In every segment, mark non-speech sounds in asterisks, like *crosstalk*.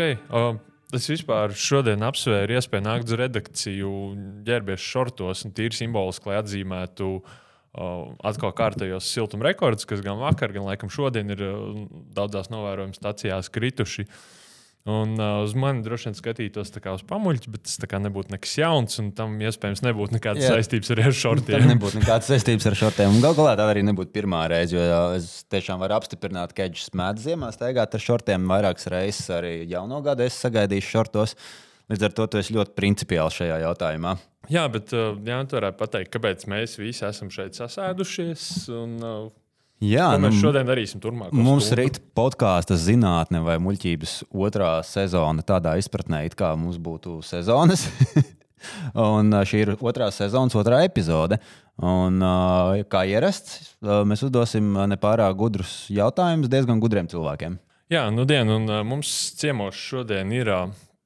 ok. Uh, Es vispār šodien apsvēru iespēju nākt uz redakciju, ģērbies šortos un tīri simboliski, lai atzīmētu uh, atkal kārtējos siltuma rekordus, kas gan vakar, gan laikam šodien ir daudzās novērojuma stacijās krituši. Uh, Un uh, uz mani droši vien skatītos kā uz pamuļķi, bet tas nebūtu nekas jauns, un tam iespējams nebūtu nekādas Jā. saistības ar šortiem. Tam nebūtu nekādas saistības ar šortiem. Galu galā tā arī nebūtu pirmā reize, jo es tiešām varu apstiprināt, ka Edžers mēdz ziemā staigāt ar šortiem vairākas reizes. Arī jauno gadu es sagaidīšu šortos. Līdz ar to tu esi ļoti principiāls šajā jautājumā. Jā, bet uh, jā, tu varētu pateikt, kāpēc mēs visi esam šeit sasēdušies. Un, uh, Jā, Ko mēs nu, šodien darīsim turpmāk. Mums ir podkāstu zinātne vai muļķības otrā sezona tādā izpratnē, kā mums būtu sezonas. *laughs* Un šī ir otrā sezonas, otrā epizode. Un, kā ierasts, mēs uzdosim nepārāk gudrus jautājumus diezgan gudriem cilvēkiem. Jā, nu dien, un mums ciemos šodien ir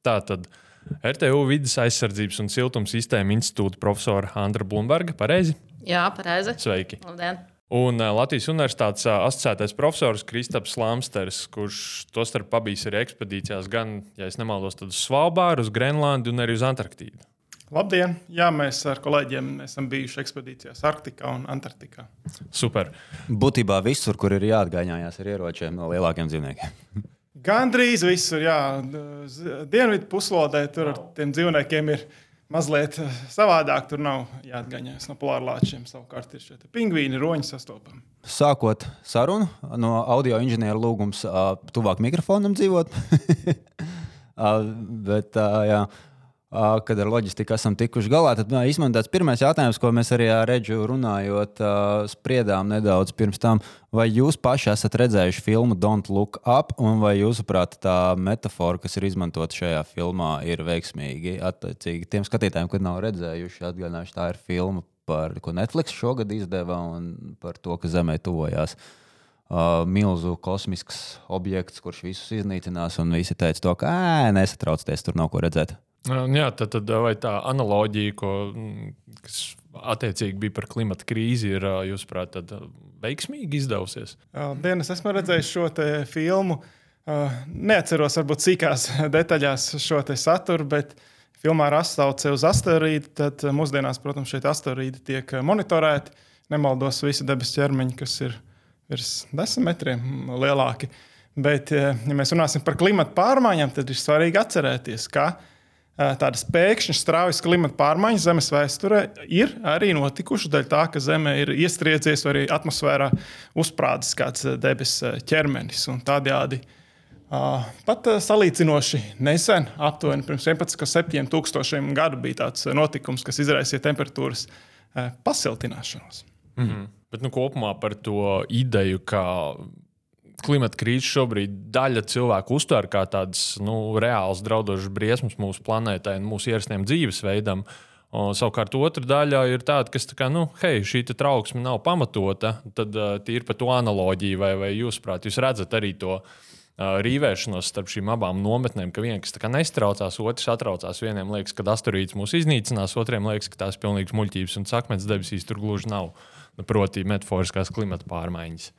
tātad RTU vidas aizsardzības un siltuma sistēma institūta profesora Andra Blumberga. Pareizi? Jā, pareizi. Sveiki! Labdien! Un Latvijas Universitātes asociētais profesors Kristaps Lamsters, kurš tostarp pabijis arī ekspedīcijās, gan, ja nemaldos, uz Svalbāru, uz Grenlandi un arī uz Antarktīdu. Labdien! Jā, mēs ar kolēģiem esam bijuši ekspedīcijās Arktikā un Antarktikā. Super. Būtībā visur, kur ir jāatgādājās ar ieročiem no lielākiem dzīvniekiem. Gan drīz visur, jā. Dienvidu puslodē tur ar tiem dzīvniekiem ir ielikās mazliet eh, savādāk. Tur nav jāatgaņas no polārlāčiem. Savukārt ir šie pingvīni, roņi sastopami. Sākot sarunu, no audio inženieru lūgums uh, tuvāk mikrofonam dzīvot. uh, *laughs* bet, jā kad ar loģistiku esam tikuši galā. Tad īstenībā tāds pirmais jautājums, ko mēs arī ar Reģu runājot, spriedām nedaudz pirms tam, vai jūs paši esat redzējuši filmu Don't Look Up, un vai jūsuprāt tā metāfora, kas ir izmantota šajā filmā, ir veiksmīgi attiecīgi tiem skatītājiem, kad nav redzējuši, atgādināšu, tā ir filma par ko Netflix šogad izdeva un par to, ka Zemē tuvojās. Uh, milzu kosmisks objekts, kurš visus iznīcinās, un visi teica, to, ka nesatraucieties, tur nav ko redzēt. Jā, tad, tad vai tā analoģija, ko, mm, kas attiecīgi bija par klimata krīzi, ir jūsuprāt, veiksmīgi izdevusies? Dienas esmu redzējis šo filmu. Neatceros, varbūt cīkās *laughs* detaļās šo saturu, bet filmā ir atsauce uz asteroīdu. Tad mūsdienās, protams, šeit asteroīdi tiek monitorēti. Nemaldos, visi debesu ķermeņi, kas ir virs desmit metriem lielāki. Bet, ja mēs runāsim par klimatu pārmaiņām, tad ir svarīgi atcerēties, ka uh, tādas pēkšņas straujas klimata pārmaiņas Zemes vēsturē ir arī notikušas daļai tā, ka Zeme ir iestriedzies vai arī atmosfērā uzsprādzis kāds debesu ķermenis. Tādējādi pat salīdzinoši nesen, aptuveni pirms 11,7 tūkstošiem gadu, bija tāds notikums, kas izraisīja temperatūras pasiltināšanos. Mm -hmm. Bet nu, kopumā par to ideju, ka klimata krīze šobrīd daļa cilvēku uztver kā tādas nu, reālas draudošas briesmas mūsu planētai un mūsu ierastiem dzīvesveidam. O, savukārt otra daļa ir tāda, kas tā kā, nu, hei, šī trauksme nav pamatota. Tad uh, ir par to analoģiju, vai, vai jūs, prāt, jūs redzat arī to rīvēšanos starp šīm abām nometnēm, ka viena, kas nestraucās, otrs atraucās. Vienam liekas, ka asteroīds mūs iznīcinās, otriem liekas, ka tās pilnīgas muļķības un sakmens debesīs tur gluži nav. Nu, proti, metaforiskās klimata pārmaiņas.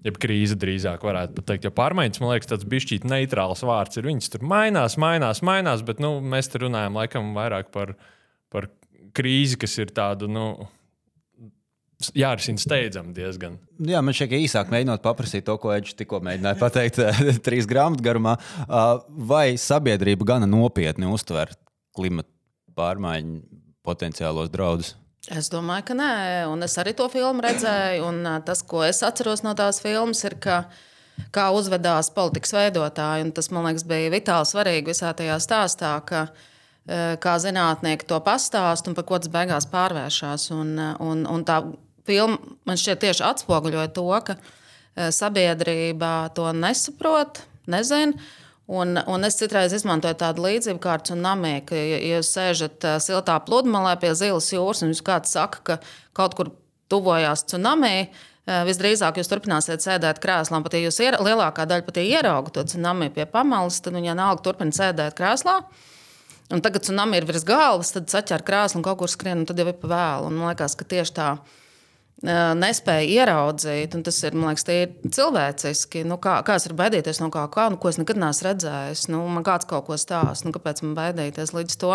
Jeb krīze drīzāk varētu pateikt. Jo pārmaiņas, man liekas, tāds bišķīt neitrāls vārds ir. Viņas tur mainās, mainās, mainās, bet nu, mēs te runājam laikam vairāk par, par krīzi, kas ir tāda. Nu, Jārisina steidzami diezgan. Jā, man ka īsāk mēģinot paprasīt to, ko Edžers tikko mēģināja pateikt, *laughs* trīs grāmatu garumā, vai sabiedrība gana nopietni uztver klimata pārmaiņu potenciālos draudus? Es domāju, ka nē, un es arī to filmu redzēju. Tas, ko es atceros no tās filmas, ir, ka, kā uzvedās politikas veidotāji. Tas man liekas, bija vitāli svarīgi visā tajā stāstā, ka, kā zinātnieki to pastāst un par ko tas beigās pārvēršas. Un, un, un tā filma man šķiet tieši atspoguļoja to, ka sabiedrība to nesaprot, nezina. Un, un es citreiz izmantoju tādu līdzību kā ar tsunami, ka, jūs sēžat siltā pludmalē pie zilas jūras un jūs kāds saka, ka kaut kur tuvojās tsunami, visdrīzāk jūs turpināsiet sēdēt krēslā. Pat ja jūs ir, lielākā daļa pat ierauga to tsunami pie pamalas, tad viņa vienalga turpina sēdēt krēslā. Un tagad tsunami ir virs galvas, tad saķer krēslu un kaut kur skrien, un tad jau ir pa vēlu. Un man liekas, ka tieši tā nespēja ieraudzīt, un tas ir liekas, cilvēciski. Nu, kā, kā es varu baidīties no kā, kā nu, ko es nekad neesmu redzējis? Nu, man kāds kaut ko stāsta, nu, kāpēc man baidīties līdz to?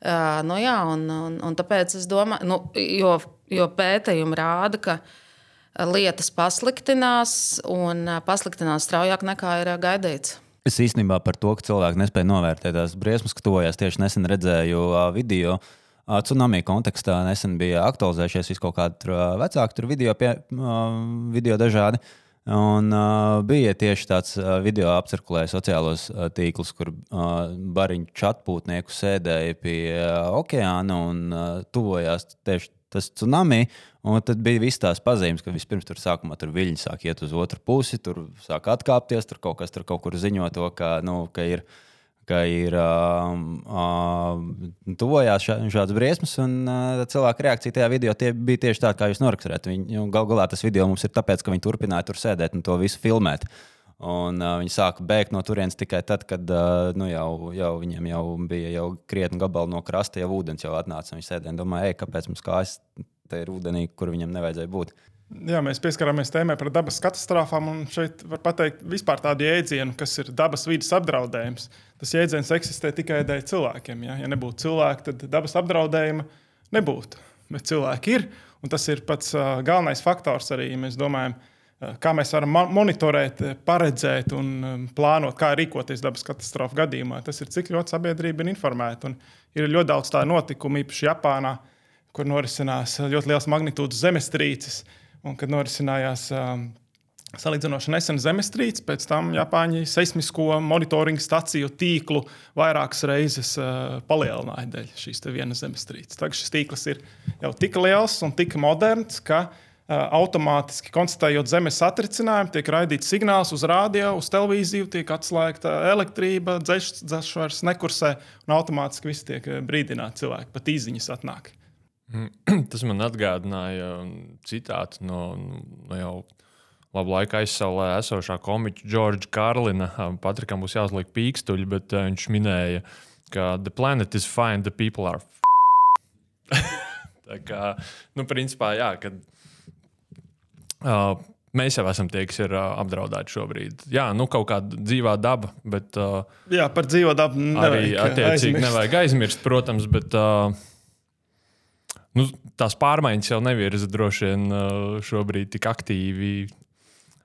Uh, nu, jā, un, un, un tāpēc es domāju, nu, jo, jo pētījumi rāda, ka lietas pasliktinās un pasliktinās straujāk nekā ir gaidīts. Es īstenībā par to, ka cilvēki nespēja novērtēt tās briesmas, ka tojās tieši nesen redzēju video. Uh, Tsunami kontekstā nesen bija aktualizējušies kaut kādi vecāki video, pie, video dažādi. Un uh, bija tieši tāds uh, video apcirkulējis sociālos uh, tīklus, kur uh, bariņu čatpūtnieku sēdēja pie uh, okeāna un uh, tuvojās tieši tas tsunami. Un tad bija visas tās pazīmes, ka vispirms tur sākumā tur viļņi sāk iet uz otru pusi, tur sāk atkāpties, tur kaut kas tur kaut kur ziņo to, ka, nu, ka ir ielikās ka ir uh, uh, tuvojās šā, šādas briesmas, un uh, cilvēka reakcija tajā video bija tieši tāda, kā jūs norakstījāt. Nu, Galu galā tas video mums ir tāpēc, ka viņi turpināja tur sēdēt un to visu filmēt. Un, uh, viņi sāka bēgt no turienes tikai tad, kad uh, nu, jau, jau viņiem jau bija jau krietni gabali no krasta, jau ūdens jau atnāca. Viņi sēdēja un domāja, kāpēc mums kājas te ir ūdenī, kur viņam nevajadzēja būt. Jā, mēs pieskaramies tēmai par dabas katastrofām. Šeit var pateikt vispār tādu jēdzienu, kas ir dabas vidas apdraudējums. Tas jēdziens eksistē tikai dēļ cilvēkiem. Ja, ja nebūtu cilvēki, tad dabas apdraudējuma nebūtu. Bet cilvēki ir. Un tas ir pats uh, galvenais faktors arī, ja mēs domājam, uh, kā mēs varam monitorēt, paredzēt un um, plānot, kā rīkoties dabas katastrofu gadījumā. Tas ir cik ļoti sabiedrība ir informēta. Un ir ļoti daudz tādu notikumu, īpaši Japānā, kur norisinās ļoti liels magnitūdas zemestrīces. Uh, Un, kad norisinājās um, salīdzinoši nesen zemestrīce, pēc tam Japāņi seismisko monitoringu staciju tīklu vairākas reizes uh, palielināja dēļ šīs vienas zemestrīces. Tagad šis tīkls ir jau tik liels un tik moderns, ka uh, automātiski konstatējot zemes satricinājumu, tiek raidīts signāls uz radio, uz televīziju, tiek atslēgta elektrība, dzēšs vairs nekursē, un automātiski viss tiek uh, brīdināti cilvēki, pat īziņas atnāk. *clears throat* Tas man atgādināja citātu no, no jau labu laiku aizsaulē esošā komiķa Džordža Karlina. Patrikam būs jāuzliek pīkstuļi, bet uh, viņš minēja, ka the planet is fine, the people are. *laughs* Tā kā, nu, principā, jā, kad. Uh, Mēs jau esam tie, kas ir uh, apdraudēti šobrīd. Jā, nu kaut kāda dzīvā daba, bet. Uh, jā, par dzīvo dabu arī attiecīgi aizmirst. nevajag aizmirst, protams, bet. Uh, nu, tās pārmaiņas jau nevirza droši vien šobrīd tik aktīvi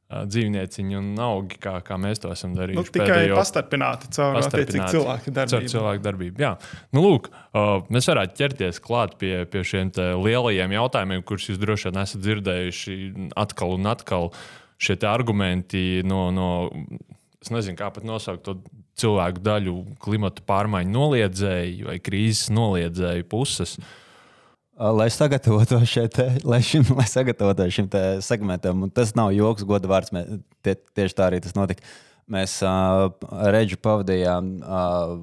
dzīvnieciņi un augi, kā, kā mēs to esam darījuši. Nu, tikai pēdējo... pastarpināti caur cilvēku darbību. Caur cilvēku darbību jā. Nu, lūk, uh, mēs varētu ķerties klāt pie, pie šiem lielajiem jautājumiem, kurus jūs droši vien esat dzirdējuši atkal un atkal. Šie argumenti no, no es nezinu, kā pat nosaukt to cilvēku daļu, klimatu pārmaiņu noliedzēju vai krīzes noliedzēju puses. Uh, Lai sagatavotu *laughs* šeit, lai, šim, lai sagatavotu šim segmentam, un tas nav joks, goda vārds. Mē, tie, tieši tā arī tas notika. Mēs uh, Reģu pavadījām uh,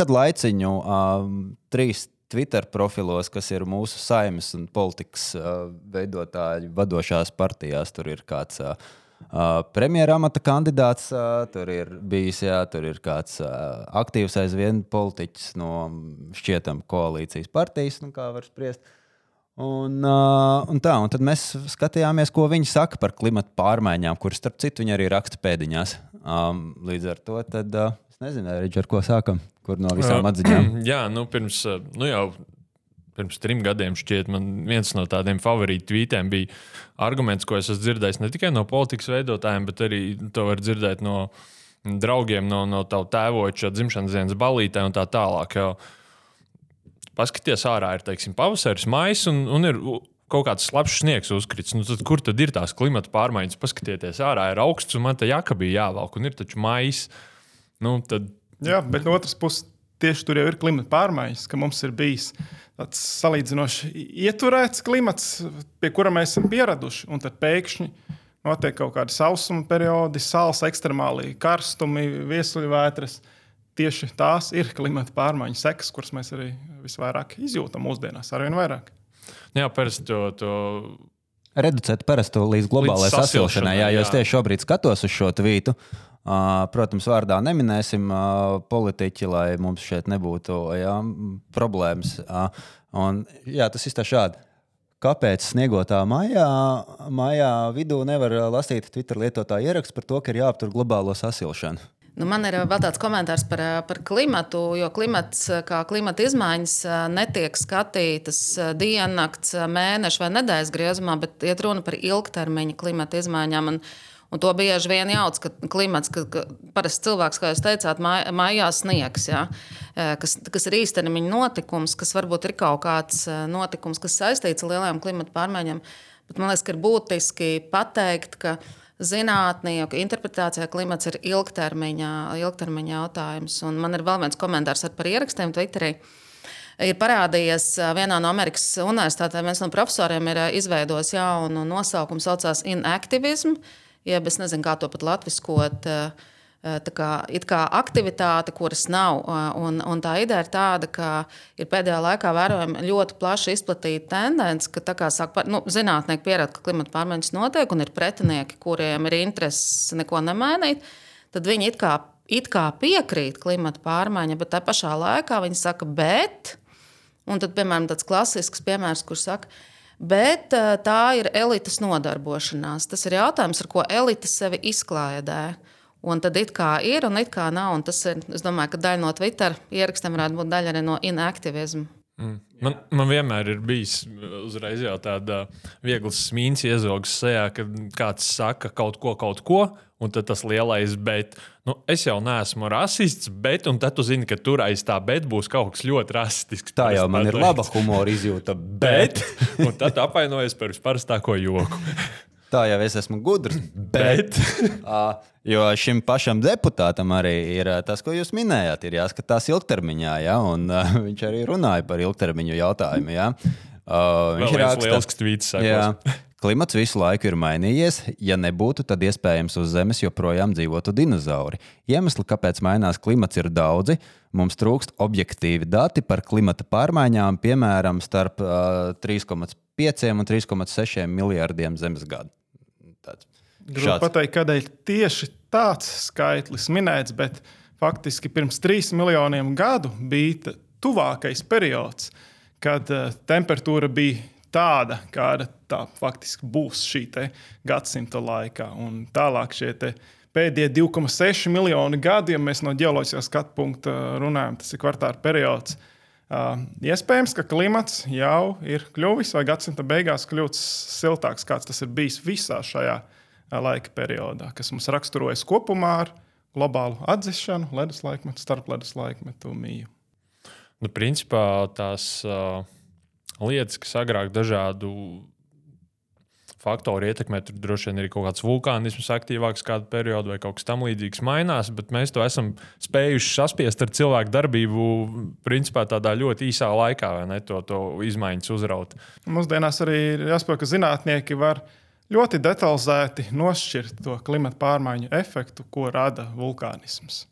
kad laiciņu uh, trīs Twitter profilos, kas ir mūsu saimnes un politikas uh, veidotāji vadošās partijās. Tur ir kāds uh, Uh, Premjerministra amata kandidāts uh, tur ir bijis, jā, tur ir kāds uh, aktīvs aizvien politiķis no šķietam koalīcijas partijas, nu, kā var spriest. Un, uh, un tā, un tad mēs skatījāmies, ko viņi saka par klimatu pārmaiņām, kuras, starp citu, viņi arī raksta pēdiņās. Um, līdz ar to tad, uh, es nezinu, Reģi, ar ko sākam, kur no visām *clears throat* atziņām. Jā, nu, pirms nu, jau pirms trim gadiem, šķiet, man viens no tādiem favorītu tvītiem bija arguments, ko es esmu dzirdējis ne tikai no politikas veidotājiem, bet arī to var dzirdēt no draugiem, no, no tava tēvoča dzimšanas dienas balītē un tā tālāk. Jo paskaties, ārā ir teiksim, pavasaris, maijs un, un ir kaut kāds slapjš sniegs uzkrits. Nu, tad, kur tad ir tās klimata pārmaiņas? Paskatieties, ārā ir augsts un man te jāka bija jāvelk, un ir taču maijs. Nu, tad... Jā, bet no otras puses tieši tur jau ir klimata pārmaiņas, ka mums ir bijis tāds salīdzinoši ieturēts klimats, pie kura mēs esam pieraduši. Un tad pēkšņi notiek kaut kādi sausuma periodi, sāls, ekstremāli karstumi, viesuļvētras. Tieši tās ir klimata pārmaiņu sekas, kuras mēs arī visvairāk izjūtam mūsdienās, arvien vairāk. Jā, parasti to, to reducēt parasto līdz globālajai sasilšanai. Jā, jo es tieši šobrīd skatos uz šo tvītu. Protams, vārdā neminēsim politiķi, lai mums šeit nebūtu jā, problēmas. Un, jā, tas ir šādi. kāpēc sniegotā maijā, maijā vidū nevar lasīt Twitter lietotāju ierakstu par to, ka ir jāaptur globālo sasilšanu. Nu, man ir vēl tāds komentārs par, par klimatu, jo klimats, kā klimata izmaiņas netiek skatītas diennakts, mēneša vai nedēļas griezumā, bet iet runa par ilgtermiņa klimata izmaiņām. Un, Un to bieži vien jauc, ka klimats, ka, ka parasti cilvēks, kā jūs teicāt, mājās sniegs, ja, kas, kas ir īstermiņa notikums, kas varbūt ir kaut kāds notikums, kas saistīts ar lielām klimata pārmaiņām. Bet man liekas, ka ir būtiski pateikt, ka zinātnieku interpretācijā klimats ir ilgtermiņa, ilgtermiņa jautājums. Un man ir vēl viens komentārs par ierakstiem Twitterī. Ir parādījies vienā no Amerikas universitātēm, viens no profesoriem ir izveidojis jaunu nosaukumu, saucās Inactivism, jeb es nezinu, kā to pat latviskot. Uh, Eh, tā kā, kā aktivitāte, kuras nav. Eh, un, un tā ideja ir tāda, ka ir pēdējā laikā vērojama ļoti plaši izplatīta tendence, ka tā kā saka, nu, zinātnieki pierāda, ka klimata pārmaiņas notiek un ir pretinieki, kuriem ir interesi neko nemainīt. Tad viņi it kā, it kā piekrīt klimata pārmaiņai, bet tā pašā laikā viņi saka, bet. Un tad, piemēram, tāds klasisks piemērs, kurš saka, Bet eh, tā ir elites nodarbošanās. Tas ir jautājums, ar ko elite sevi izklaidē. Un tad it kā ir un it kā nav. Un tas ir, es domāju, ka daļa no Twitter ierakstiem varētu būt daļa arī no inaktivisma. Mm. Man, man vienmēr ir bijis uzreiz jau tāda viegla smīns, iezogs sejā, kad kāds saka kaut ko, kaut ko, un tas lielais, bet nu, es jau neesmu rasists, bet, un tad tu zini, ka tur aiz tā bet būs kaut kas ļoti rasistisks. Tā jau man ir laba humora izjūta, bet. *laughs* un tad apvainojies par visparastāko joku. *laughs* Tā jau es esmu gudrs. Bet, bet *laughs* jo šim pašam deputātam arī ir tas, ko jūs minējāt, ir jāskatās ilgtermiņā. Ja? Un, uh, *laughs* viņš arī runāja par ilgtermiņu jautājumu. Ja? Uh, viņš ir rakstījis tvīts. Klimats visu laiku ir mainījies. Ja nebūtu, tad iespējams uz Zemes joprojām dzīvotu dinozauri. Iemesli, kāpēc mainās klimats, ir daudzi. Mums trūkst objektīvi dati par klimata pārmaiņām, piemēram, starp uh, 3,5 un 3,6 miljardiem zemes gadu. Grūti pateikt, kādēļ tieši tāds skaitlis minēts, bet faktiski pirms trīs miljoniem gadu bija tuvākais periods, kad uh, temperatūra bija tāda, kāda tā faktiski būs šī gadsimta laikā. Un tālāk šie pēdējie 2,6 miljoni gadi, ja mēs no ģeoloģiskā skatu punkta runājam, tas ir kvartāla periods. Uh, iespējams, ka klimats jau ir kļuvis vai gadsimta beigās kļūst siltāks, kāds tas ir bijis visā šajā laika periodā, kas mums raksturojas kopumā ar globālu atzīšanu, ledus laikmetu, starp ledus laikmetu mīju. Nu, principā tās uh, lietas, kas agrāk dažādu faktori ietekmē. Tur droši vien ir kaut kāds vulkānisms aktīvāks kādu periodu vai kaut kas tamlīdzīgs mainās, bet mēs to esam spējuši saspiest ar cilvēku darbību principā tādā ļoti īsā laikā, vai ne? To, to izmaiņas uzraut. Mūsdienās arī jāsaprot, ka zinātnieki var ļoti detalizēti nošķirt to klimata pārmaiņu efektu, ko rada vulkānisms.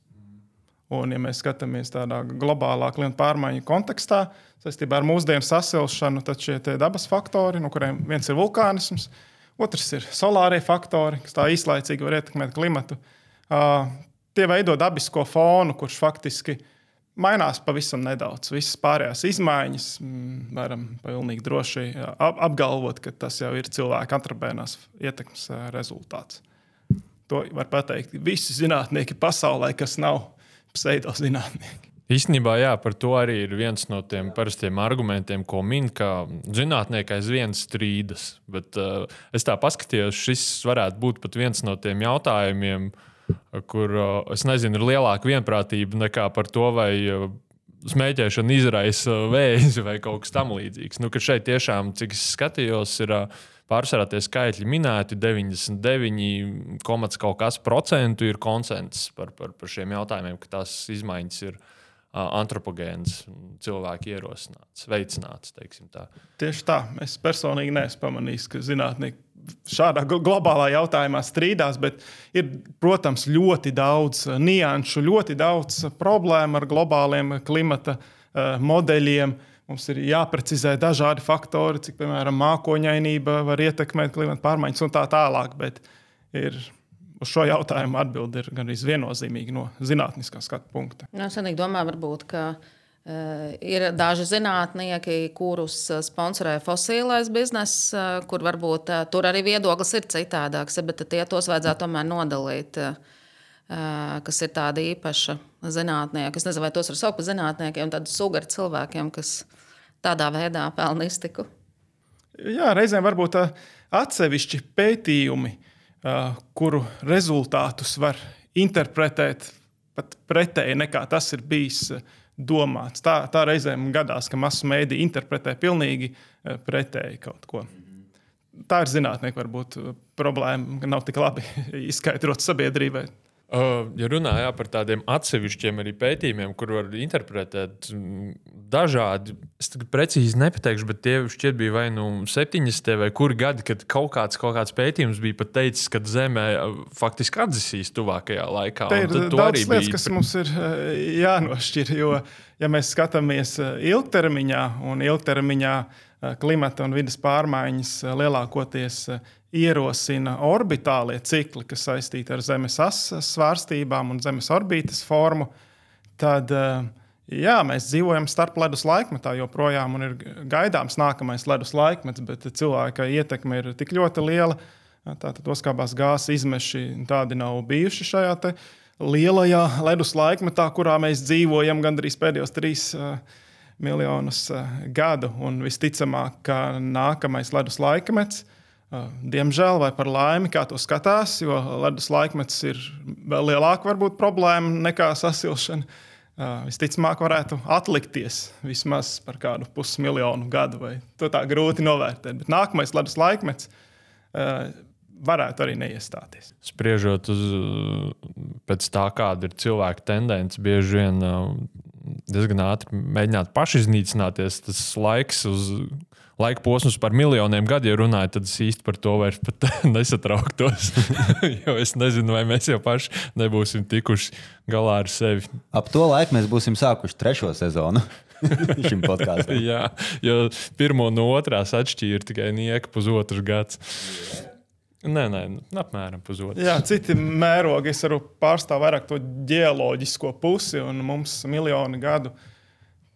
Un, ja mēs skatāmies tādā globālā klimata pārmaiņu kontekstā, saistībā ar mūsdienu sasilšanu, tad šie dabas faktori, no kuriem viens ir vulkānisms, otrs ir solārie faktori, kas tā īslaicīgi var ietekmēt klimatu. Uh, tie veido dabisko fonu, kurš faktiski mainās pavisam nedaudz. Visas pārējās izmaiņas mm, varam pilnīgi droši apgalvot, ka tas jau ir cilvēka antropēnās ietekmes rezultāts. To var pateikt visi zinātnieki pasaulē, kas nav pseidozinātnieki. Īstenībā, jā, par to arī ir viens no tiem parastiem argumentiem, ko min, ka zinātnieki aizvien strīdas. Bet uh, es tā paskatījos, šis varētu būt pat viens no tiem jautājumiem, uh, kur es nezinu, ir lielāka vienprātība nekā par to, vai smēķēšana izraisa vēzi vai kaut kas tamlīdzīgs. Nu, šeit tiešām, cik es skatījos, ir pārsvarā tie skaitļi minēti, 99, kaut kas procentu ir konsensus par, par, par šiem jautājumiem, ka tās izmaiņas ir antropogēns, cilvēku ierosināts, veicināts. Tieši tā. Es personīgi neesmu pamanījis, ka zinātnieki šādā globālā jautājumā strīdās, bet ir, protams, ļoti daudz nianšu, ļoti daudz problēmu ar globāliem klimata modeļiem. Mums ir jāprecizē dažādi faktori, cik, piemēram, mākoņainība var ietekmēt klimata pārmaiņas un tā tālāk. Bet ir uz šo jautājumu atbildi ir gan arī viennozīmīga no zinātniskā skatu punkta. Nu, es domāju, varbūt, ka Ir daži zinātnieki, kurus sponsorē fosilais bizness, kur varbūt tur arī viedoklis ir citādāks, bet tie tos vajadzētu tomēr nodalīt. Kas ir tādi īpaši zinātnieki. Es nezinu, vai tos var saukt par zinātniekiem, tādiem sugaru cilvēkiem, kas tādā veidā pelna iztiku. Jā, reizēm varbūt atsevišķi pētījumi, kuru rezultātus var interpretēt pat pretēji nekā tas ir bijis domāts. Tā, tā reizēm gadās, ka masu mēdī interpretē pilnīgi pretēji kaut ko. Tā ir zinātnieka varbūt problēma, ka nav tik labi *laughs* izskaidrot sabiedrībai. Ja runājām par tādiem atsevišķiem pētījumiem, kur var interpretēt dažādi, es precīzi nepateikšu, bet tie šķiet bija vai nu 70. vai kuri gadi, kad kaut kāds, kaut kāds pētījums bija pat teicis, ka Zemē faktiski atzisīs tuvākajā laikā. Tā ir daudz lietas, bija... kas mums ir jānošķir, jo, ja mēs skatāmies ilgtermiņā un ilgtermiņā klimata un vidas pārmaiņas lielākoties ierosina orbitālie cikli, kas saistīti ar Zemes asas svārstībām un Zemes orbītas formu, tad eh, jā, mēs dzīvojam starp ledus laikmetā joprojām un ir gaidāms nākamais ledus laikmets, bet cilvēka ietekme ir tik ļoti liela. Tātad oskābās gāzes izmeši tādi nav bijuši šajā lielajā ledus laikmetā, kurā mēs dzīvojam gandrīz pēdējos trīs uh, miljonus uh, gadu. Un visticamāk, ka nākamais ledus laikmets uh, Diemžēl vai par laimi, kā to skatās, jo ledus laikmets ir vēl lielāka varbūt, problēma nekā sasilšana. Visticamāk, varētu atlikties vismaz par kādu pusmiljonu gadu, vai to tā grūti novērtēt. Bet nākamais ledus laikmets varētu arī neiestāties. Spriežot uz pēc tā, kāda ir cilvēka tendence, bieži vien diezgan ātri mēģināt pašiznīcināties. Tas laiks uz laika posms par miljoniem gadu, ja runāju, tad es īsti par to vairs *laughs* nesatrauktos. *laughs* jo es nezinu, vai mēs jau paši nebūsim tikuši galā ar sevi. Ap to laiku mēs būsim sākuši trešo sezonu. *laughs* šim podkāstam. Jā, jo pirmo no otrās atšķīra tikai nieka pusotrs gads. Nē, nē, apmēram pusotru. Jā, citi mērogi. Es varu pārstāvēt vairāk to ģeoloģisko pusi, un mums miljoni gadu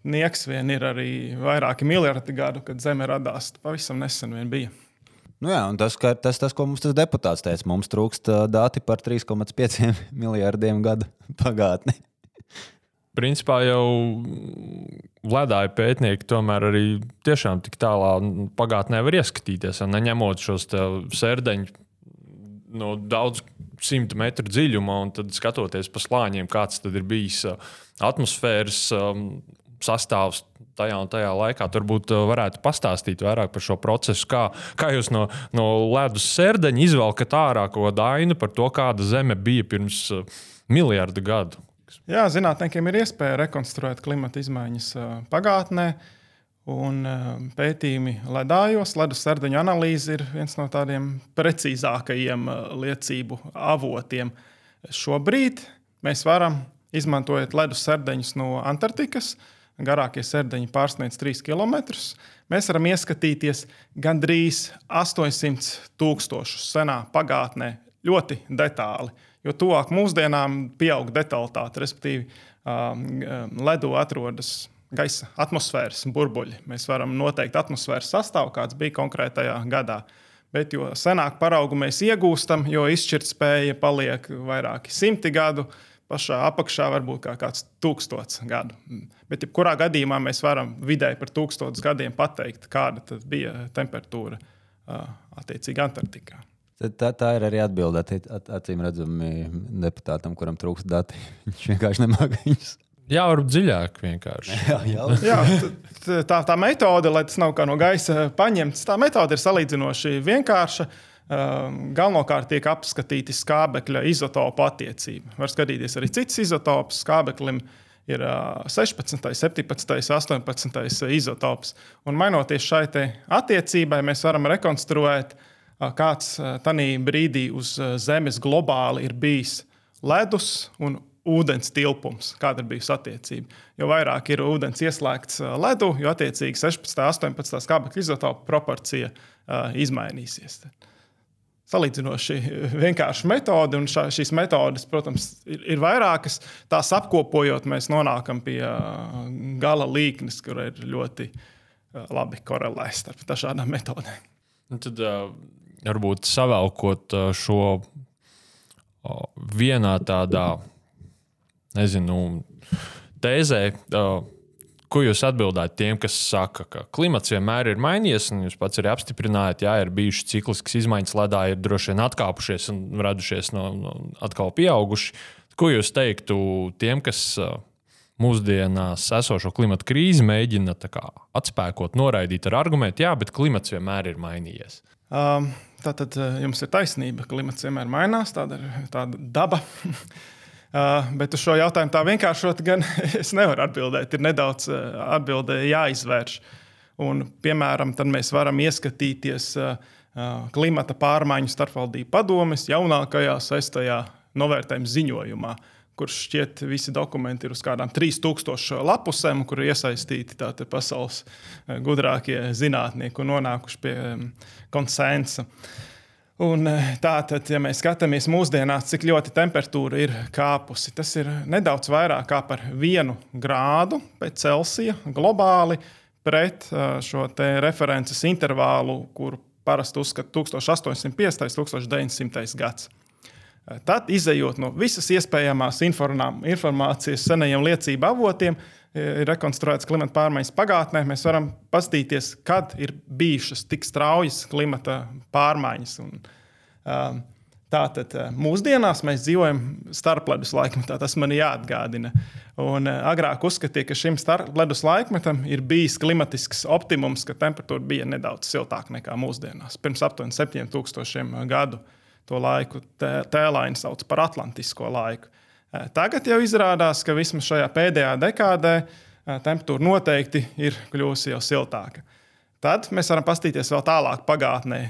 Nieks vien ir arī vairāki miljardi gadu, kad Zeme radās. Pavisam nesen vien bija. Nu jā, tas, ka, tas, tas, ko mums tas deputāts teica, mums trūkst dati par 3,5 *laughs* miljardiem gadu pagātni. Principā jau ledāja pētnieki tomēr arī tiešām tik tālā pagātnē var ieskatīties, neņemot šos sērdeņus no daudz simtu metru dziļumā un tad skatoties pa slāņiem, kāds ir bijis atmosfēras sastāvs tajā un tajā laikā. Turbūt uh, varētu pastāstīt vairāk par šo procesu, kā, kā jūs no, no ledus sērdeņa izvelkat ārā ko dainu par to, kāda zeme bija pirms uh, miljardu gadu. Jā, zinātniekiem ir iespēja rekonstruēt klimata izmaiņas pagātnē. Un pētījumi ledājos, ledus sērdeņa analīze ir viens no tādiem precīzākajiem liecību avotiem. Šobrīd mēs varam, izmantojot ledus sērdeņus no Antarktikas, garākie sērdeņi pārsniedz 3 km. Mēs varam ieskatīties gandrīz 800 tūkstošus senā pagātnē ļoti detāli. Jo tuvāk mūsdienām pieaug detalitāte, respektīvi, ledu atrodas gaisa atmosfēras burbuļi. Mēs varam noteikt atmosfēras sastāvu, kāds bija konkrētajā gadā. Bet jo senāk paraugu mēs iegūstam, jo izšķirtspēja paliek vairāki simti gadu, pašā apakšā varbūt kā kāds tūkstots gadu. Bet, jebkurā gadījumā, mēs varam vidēji par tūkstotis gadiem pateikt, kāda bija temperatūra attiecīgi Antarktikā. Tā, tā ir arī atbilde acīm redzami deputātam, kuram trūkst dati. *laughs* Viņš vienkārši nemāķi viņus. Jā, varbūt dziļāk vienkārši. *laughs* Jā, jā. jā tā, tā metode, lai tas nav kā no gaisa paņemts, tā metode ir salīdzinoši vienkārša. Uh, Ehm, galvenokārt tiek apskatīti skābekļa izotopu attiecība. Var skatīties arī citas izotopus. Skābeklim ir 16, 17, 18 izotops. Un mainoties šai attiecībai, mēs varam rekonstruēt, kāds tajā brīdī uz Zemes globāli ir bijis ledus un ūdens tilpums, kāda ir bijusi attiecība. Jo vairāk ir ūdens ieslēgts ledu, jo attiecīgi 16, 18 skābekļa izotopu proporcija izmainīsies. Salīdzinoši vienkārša metode, un šā, šīs metodes, protams, ir, ir vairākas. Tās apkopojot, mēs nonākam pie gala līknes, kur ir ļoti labi korelēts starp dažādām metodēm. Un tad uh, varbūt savēlkot uh, šo vienā tādā, nezinu, tēzē. Ko jūs atbildētu tiem, kas saka, ka klimats vienmēr ir mainījies, un jūs pats arī apstiprinājāt, ka ir bijušas cikliskas izmaiņas, ledā ir droši vien atkāpušies un radušies no, no atkal pieauguši. Ko jūs teiktu tiem, kas mūsdienās esošo klimatu krīzi mēģina kā, atspēkot, noraidīt ar argumentu, jā, bet klimats vienmēr ir mainījies? Um, Tātad jums ir taisnība, ka klimats vienmēr mainās, tāda ir tāda daba. Uh, *laughs* bet uz šo jautājumu tā vienkāršot, gan *laughs* es nevaru atbildēt. Ir nedaudz uh, atbildē jāizvērš. Un, piemēram, tad mēs varam ieskatīties uh, klimata pārmaiņu starpvaldību padomes jaunākajā sestajā novērtējuma ziņojumā, kurš šķiet visi dokumenti ir uz kādām 3000 lapusēm, kur ir iesaistīti pasaules gudrākie zinātnieki un nonākuši pie konsensa. Uh, Un eh, tātad, ja mēs skatāmies mūsdienās, cik ļoti temperatūra ir kāpusi, tas ir nedaudz vairāk kā par vienu grādu pēc Celsija globāli pret eh, šo references intervālu, kur parasti uzskata 1850. un 1900. gads. Eh, tad, izējot no visas iespējamās informācijas senajiem liecību avotiem, ir rekonstruētas klimata pārmaiņas pagātnē, mēs varam paskatīties, kad ir bijušas tik straujas klimata pārmaiņas. Un, um, Tātad mūsdienās mēs dzīvojam starpledus laikmetā, tas man jāatgādina. Un, agrāk uzskatīja, ka šim starpledus laikmetam ir bijis klimatisks optimums, ka temperatūra bija nedaudz siltāka nekā mūsdienās. Pirms aptuveni 7000 gadu to laiku tēlaini sauc par Atlantisko laiku. Tagad jau izrādās, ka vismaz šajā pēdējā dekādē temperatūra noteikti ir kļuvusi jau siltāka. Tad mēs varam paskatīties vēl tālāk pagātnē.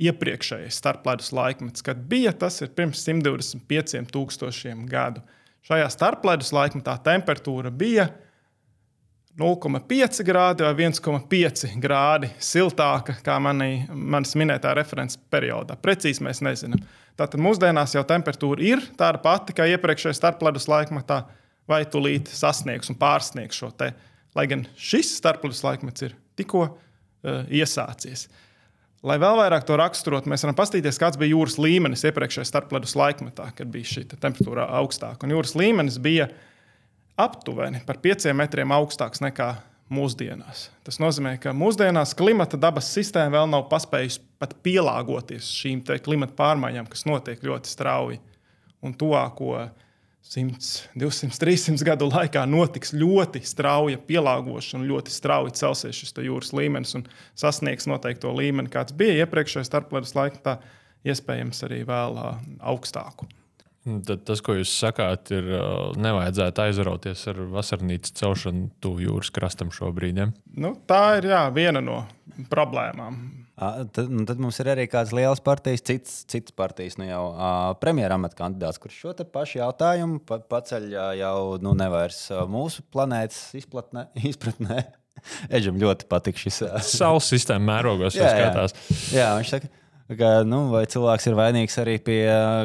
Iepriekšējais starpledus laikmets, kad bija tas ir pirms 125,000 gadu. Šajā starpledus laikmetā temperatūra bija 0,5 grādi vai 1,5 grādi siltāka nekā manis minētā referents periodā. Precīzi mēs nezinām. Tātad mūsdienās jau temperatūra ir tāda pati kā iepriekšējā starpledus laikmetā, vai tūlīt sasniegs un pārsniegs šo te. Lai gan šis starpledus laikmets ir tikko uh, iesācies. Lai vēl vairāk to raksturot, mēs varam paskatīties, kāds bija jūras līmenis iepriekšējā starpledus laikmetā, kad bija šī temperatūra augstāka. Un jūras līmenis bija aptuveni par 5 metriem augstāks nekā mūsdienās. Tas nozīmē, ka mūsdienās klimata dabas sistēma vēl nav paspējusi pat pielāgoties šīm klimata pārmaiņām, kas notiek ļoti strauji. Un tuvāko 100, 200, 300 gadu laikā notiks ļoti strauja pielāgošana, ļoti strauji celsies šis jūras līmenis un sasniegs noteikto līmeni, kāds bija iepriekšējā starpledus laikā, iespējams arī vēl augstāku. Tad tas, ko jūs sakāt, ir nevajadzētu aizrauties ar vasarnīcu celšanu tuvu jūras krastam šobrīd. Ja? Nu, tā ir jā, viena no problēmām. A, tad, nu, tad mums ir arī kāds liels partijas, cits, cits partijas, nu jau premjerministra kandidāts, kurš šo pašu jautājumu pa, paceļ jau nu, nevairs mūsu planētas izplatnē, *laughs* izpratnē. Eģim ļoti patīk šis. Saules sistēma mērogos *laughs* jā, skatās. Jā, jā, viņš saka, ka, nu, vai cilvēks ir vainīgs arī pie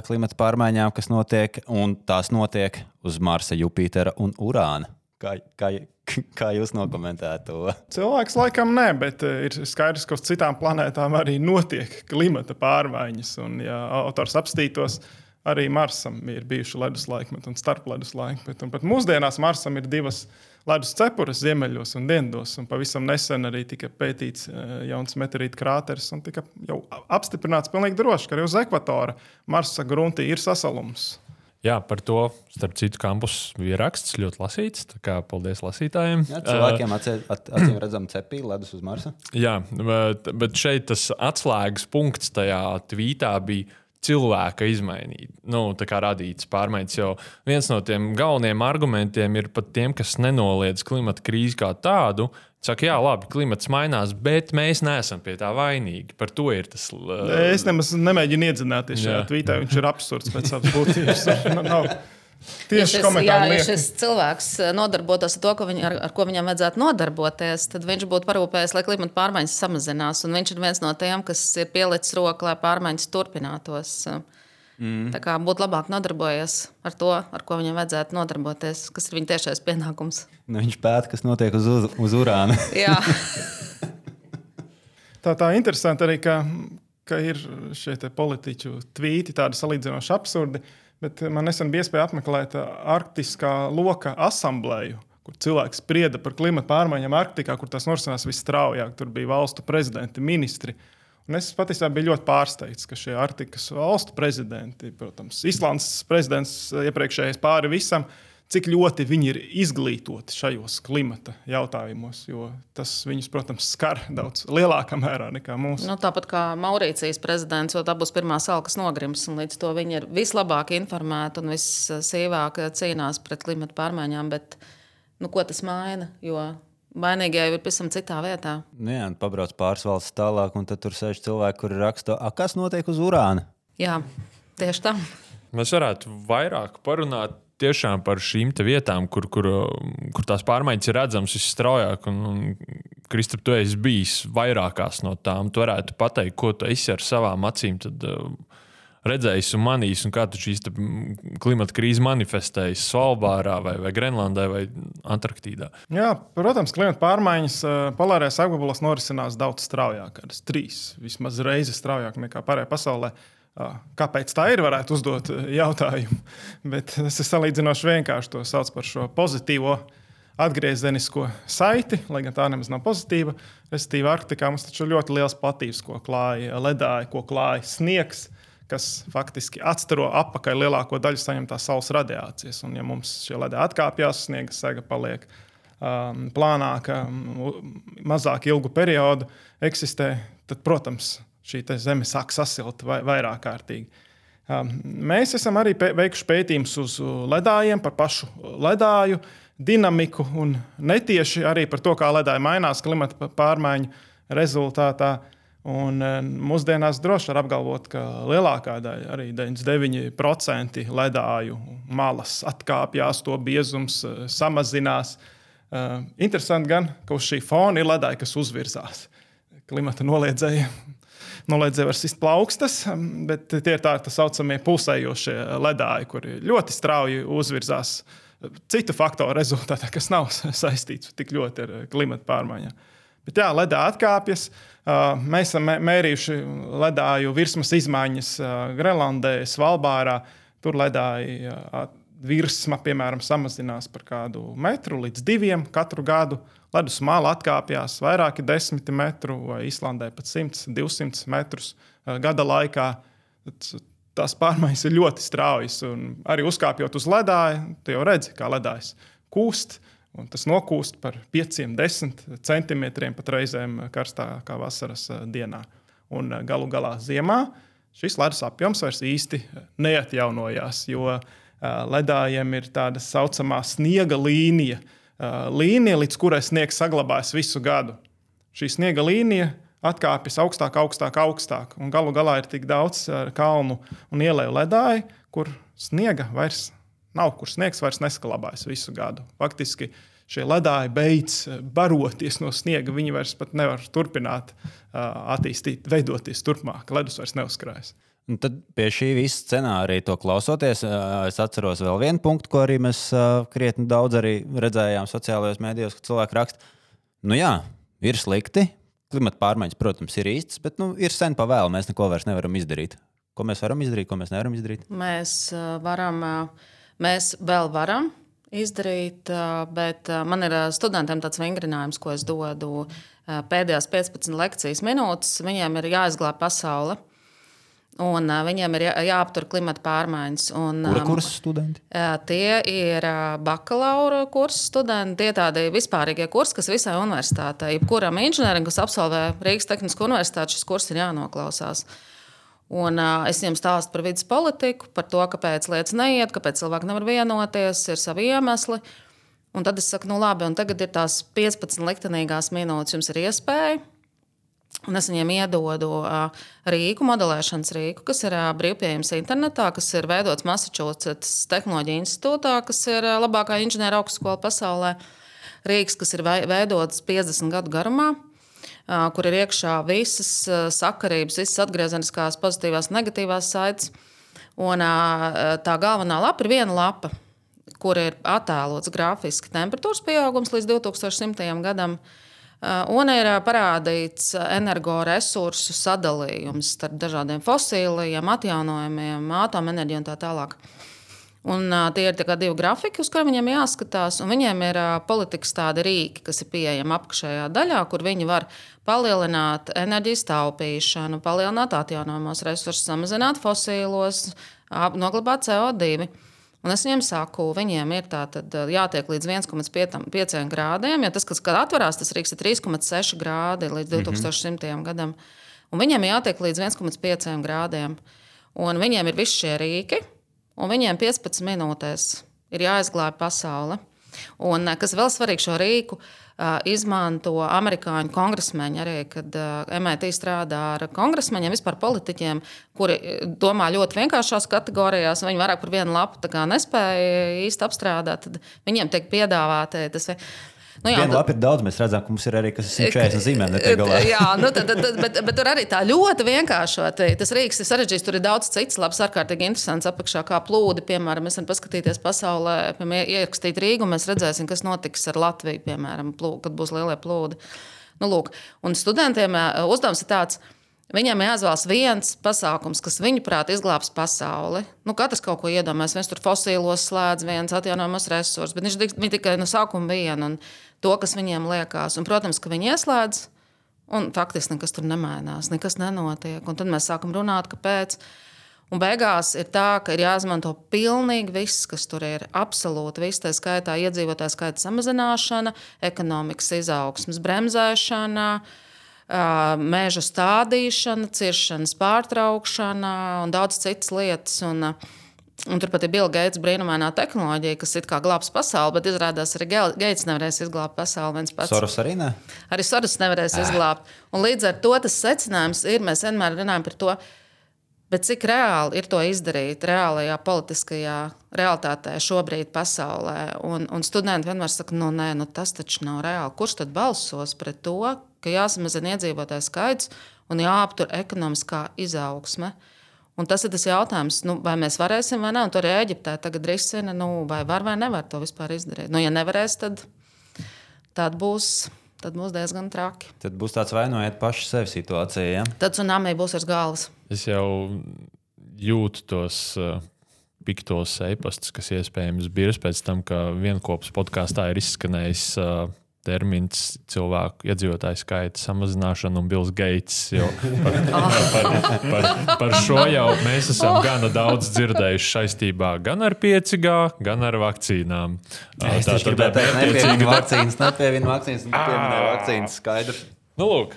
klimata pārmaiņām, kas notiek, un tās notiek uz Marsa, Jupitera un Urāna. Kā, kā, *laughs* kā jūs nokomentētu to? Cilvēks laikam nē, bet ir skaidrs, ka uz citām planētām arī notiek klimata pārmaiņas. Un, ja autors apstītos, arī Marsam ir bijuši ledus laikmeti un starpledus laikmeti. Un pat mūsdienās Marsam ir divas ledus cepures ziemeļos un dienvidos. Un pavisam nesen arī tika pētīts eh, jauns meteorītu krāteris un tika jau apstiprināts pilnīgi droši, ka arī uz ekvatora Marsa gruntī ir sasalums. Jā, par to, starp citu, kampus bija raksts, ļoti lasīts. Kā, paldies lasītājiem. Jā, cilvēkiem *clears throat* acīm redzam, cepīja ledus uz Marsa. Jā, bet, bet šeit tas atslēgas punkts tajā tvītā bija cilvēka izmainīt, nu, radītas pārmaiņas. Jo viens no tiem galvenajiem argumentiem ir pat tiem, kas nenoliedz klimata krīzi kā tādu, Saka, jā, labi, klimats mainās, bet mēs neesam pie tā vainīgi. Par to ir tas. Uh, es nemaz nemēģinu iedzināties šajā tvītā. Viņš ir absurds pēc savas būtības. *laughs* Tieši ja šis, jā, ja šis cilvēks nodarbotos ar to, ko viņ, ar, ar ko viņam vajadzētu nodarboties, tad viņš būtu parūpējies, lai klimata pārmaiņas samazinās. Un viņš ir viens no tiem, kas ir pielicis roku, lai pārmaiņas turpinātos. Mm. Tā kā būtu labāk nodarbojies ar to, ar ko viņam vajadzētu nodarboties, kas ir viņa tiešais pienākums. Nu, viņš pēta, kas notiek uz, uz, uz urāna. *laughs* Jā. *laughs* Tā tā interesanti arī, ka, ka ir šie politiķu tvīti, tādi salīdzinoši absurdi. Bet man nesen bija iespēja apmeklēt Arktiskā loka asambleju, kur cilvēki sprieda par klimatu pārmaiņām Arktikā, kur tas norisinās visstraujāk. Tur bija valstu prezidenti, ministri. Un es patiesībā biju ļoti pārsteigts, ka šie Arktikas valstu prezidenti, protams, Islandes prezidents iepriekšējais pāri visam, uh, cik ļoti viņi ir izglītoti šajos klimata jautājumos, jo tas viņus, protams, skar daudz lielākā mērā nekā mūsu. Nu, tāpat kā Maurīcijas prezidents, jo tā būs pirmā sala, kas nogrims, un līdz to viņi ir vislabāk informēti un vissīvāk cīnās pret klimata pārmaiņām. Bet, nu, ko tas maina? Jo Vainīgie ir pavisam citā vietā. Nu jā, pabrauc pāris valsts tālāk, un tur sēž cilvēki, kuri raksta, kas notiek uz urāna. Jā, tieši tā. Mēs varētu vairāk parunāt tiešām par šīm vietām, kur, kur, kur tās pārmaiņas ir redzamas visstraujāk. Un, un Kristap, tu esi bijis vairākās no tām. Tu varētu pateikt, ko tu esi ar savām acīm tad, uh, redzējis un manījis, un kā šīs klimata krīze manifestējas Svalbārā, vai, vai Grenlandē, vai Antarktīdā. Jā, protams, klimata pārmaiņas uh, polārajās apgabalos norisinās daudz straujāk, kādas trīs, vismaz reizes straujāk nekā pārējā pasaulē. Uh, Kāpēc tā ir? Varētu uzdot jautājumu. *laughs* Bet ir salīdzinoši vienkārši. To sauc par šo pozitīvo atgriezenisko saiti, lai gan tā nemaz nav pozitīva. Respektīvi, Arktikā mums taču ir ļoti liels platības, ko klāja ledāji, ko klāja sniegs, kas faktiski atstaro apakaļ lielāko daļu saņemtās saules radiācijas. Un, ja mums šie ledāji atkāpjas, sniega sega paliek um, plānāka, mazāk ilgu periodu eksistē, tad, protams, šī zeme sāk sasilt vai, vairāk kārtīgi. Um, mēs esam arī veikuši pētījumus uz ledājiem, par pašu ledāju dinamiku un netieši arī par to, kā ledāji mainās klimata pārmaiņu rezultātā. Un uh, mūsdienās droši var apgalvot, ka lielākā daļa, arī 99% ledāju malas atkāpjas, to biezums uh, samazinās. Uh, interesanti gan, ka uz šī fona ir ledāji, kas uzvirzās klimata noliedzējiem noliedzēja var sist plaukstas, bet tie ir tā, tā saucamie pulsējošie ledāji, kuri ļoti strauji uzvirzās citu faktoru rezultātā, kas nav *laughs* saistīts tik ļoti ar klimatu pārmaiņām. Bet jā, ledā atkāpjas. Mēs esam mērījuši ledāju virsmas izmaiņas Grenlandē, Svalbārā. Tur ledāja virsma, piemēram, samazinās par kādu metru līdz diviem katru gadu. Ledus māla atkāpjas vairāki desmiti metru, vai Islandē pat 100, 200 metrus gada laikā. Tās pārmaiņas ir ļoti straujas. Arī uzkāpjot uz ledāja, tu jau redzi, kā ledājs kūst. Tas nokūst par 5, 10 centimetriem pat reizēm karstākā vasaras dienā. Un galu galā ziemā šis ledus apjoms vairs īsti neatjaunojās, jo ledājiem ir tāda saucamā sniega līnija, Uh, līnija, līdz kurai sniegs saglabājas visu gadu. Šī sniega līnija atkāpjas augstāk, augstāk, augstāk. Un galu galā ir tik daudz uh, kalnu un ielēju ledāju, kur sniega vairs nav, kur sniegs vairs neskalabājas visu gadu. Faktiski šie ledāji beidz baroties no sniega. Viņi vairs nevar turpināt attīstīt, veidoties turpmāk. Ledus vairs neuzkrājas. Un tad pie šī visa scenārija, to klausoties, es atceros vēl vienu punktu, ko arī mēs krietni daudz redzējām sociālajos mēdījos, kad cilvēki raksta, nu jā, ir slikti. Klimata pārmaiņas, protams, ir īstas, bet nu, ir sen pa vēlu. Mēs neko vairs nevaram izdarīt. Ko mēs varam izdarīt, ko mēs nevaram izdarīt? Mēs varam, mēs vēl varam izdarīt, bet man ir studentiem tāds vingrinājums, ko es dodu pēdējās 15 lekcijas minūtes. Viņiem ir jāizglāb pasaule. Un, uh, viņiem ir jā, jāaptur klimata pārmaiņas. Un, Kura um, kursa studenti? Uh, tie ir uh, bakalaura kursa studenti. Tie ir tādi vispārīgie kursi, kas visai universitātei, jebkuram inženierim, kas absolvē Rīgas Tehnisko universitāti, šis kurs ir jānoklausās. Un, uh, es jums stāstu par vidas politiku, par to, kāpēc lietas neiet, kāpēc cilvēki nevar vienoties, ir savi iemesli. Un tad es saku, nu labi, un tagad ir tās 15 liktenīgās minūtes, jums ir iespēja Un es viņiem iedodu uh, rīku, modelēšanas rīku, kas ir uh, brīvpieejams internetā, kas ir veidots Massachusetts Tehnoloģija institūtā, kas ir uh, labākā inženieru augstskola pasaulē. Rīks, kas ir veidots 50 gadu garumā, uh, kur ir iekšā visas uh, sakarības, visas atgriezeniskās, pozitīvās, negatīvās saites. Un uh, tā galvenā lapa ir viena lapa, kur ir attēlots grafiski temperatūras pieaugums līdz 2100. gadam. Uh, un ir uh, parādīts uh, energoresursu sadalījums starp dažādiem fosiliem, atjaunojumiem, atomenerģiju un tā tālāk. Un, tie ir divi grafiki, uz kuriem viņiem jāskatās. Viņiem ir politikas tādi rīki, kas ir pieejami apakšējā daļā, kur viņi var palielināt enerģijas taupīšanu, palielināt atjaunojamos resursus, samazināt fosilos, noglabāt CO2. Un es viņiem saku, viņiem ir tātad, jātiek līdz 1,5 grādiem. Ja tas, kas atverās, tas Rīgas ir 3,6 grādi līdz 2100 mm -hmm. gadam. Un viņiem ir jātiek līdz 1,5 grādiem. Un viņiem ir visi šie rīki, un viņiem 15 minūtēs ir jāizglābj pasaule. Un eh, kas vēl svarīgi šo rīku? izmanto amerikāņu kongresmeņi, arī kad MIT strādā ar kongresmeņiem, vispār politiķiem, kuri domā ļoti vienkāršās kategorijās. Viņi vairāk par vienu lapu nespēja īsti apstrādāt. Tad viņiem tiek piedāvāti tas. Nu, jā, Viena lapa ir daudz, mēs redzam, ka mums ir arī 140 zīmēm. Jā, nu, tad, tad, bet, bet tur arī tā ļoti vienkāršot. Tas rīks ir sarežģīts, tur ir daudz citas labas, ārkārtīgi interesants apakšā, kā plūdi. Piemēram, mēs varam paskatīties pasaulē, piemēram, ierakstīt Rīgu, un mēs redzēsim, kas notiks ar Latviju, piemēram, plūdi, kad būs lielie plūdi. Nu, lūk, un studentiem uzdevums ir tāds. Viņam jāizvēlas viens pasākums, kas viņuprāt izglābs pasauli. Nu, katrs kaut ko iedomājas. Viens tur fosilos slēdz, viens atjaunojamos resursus, bet viņš tikai no sākuma viena un to, kas viņiem liekas. Un, protams, ka viņi ieslēdz, un faktiski nekas tur nemainās, nekas nenotiek. Un tad mēs sākam runāt, kāpēc. Un beigās ir tā, ka ir jāizmanto pilnīgi viss, kas tur ir. Absolūti viss, tā skaitā iedzīvotāju skaita samazināšana, ekonomikas izaugsmas bremzēšana, uh, meža stādīšana, ciršanas pārtraukšana un daudz citas lietas. Un, Un turpat ir Bill Gates brīnumainā tehnoloģija, kas it kā glābs pasauli, bet izrādās arī Gates nevarēs izglābt pasauli viens pats. Soros arī ne? Arī Soros nevarēs ah. izglābt. Un līdz ar to tas secinājums ir, mēs vienmēr runājam par to, bet cik reāli ir to izdarīt reālajā politiskajā realitātē šobrīd pasaulē. Un, un studenti vienmēr saka, nu nē, nu tas taču nav reāli. Kurš tad balsos pret to, ka jāsamazina iedzīvotāju skaits un jāaptur ekonomiskā izaugsme. Un tas ir tas jautājums, nu, vai mēs varēsim vai nē. Un tur arī Eģiptē tagad risina, nu, vai var vai nevar to vispār izdarīt. Nu, ja nevarēs, tad, tad, būs, tad būs diezgan traki. Tad būs tāds vainojiet pašu sevi situācija. Ja? Tad tsunami būs ar galvas. Es jau jūtu tos. Uh piktos e-pastus, kas iespējams bija pēc tam, ka vienopus podkāstā ir izskanējis uh, termins cilvēku iedzīvotāju skaita samazināšana un Bills Gates. *laughs* Par, par, par, par šo jau mēs esam gana daudz dzirdējuši saistībā gan ar 5G, gan ar vakcīnām. Es tā tad nepievienu vakcīnas, nepievienu vakcīnas, nepievienu vakcīnas skaidrs. Nu, lūk.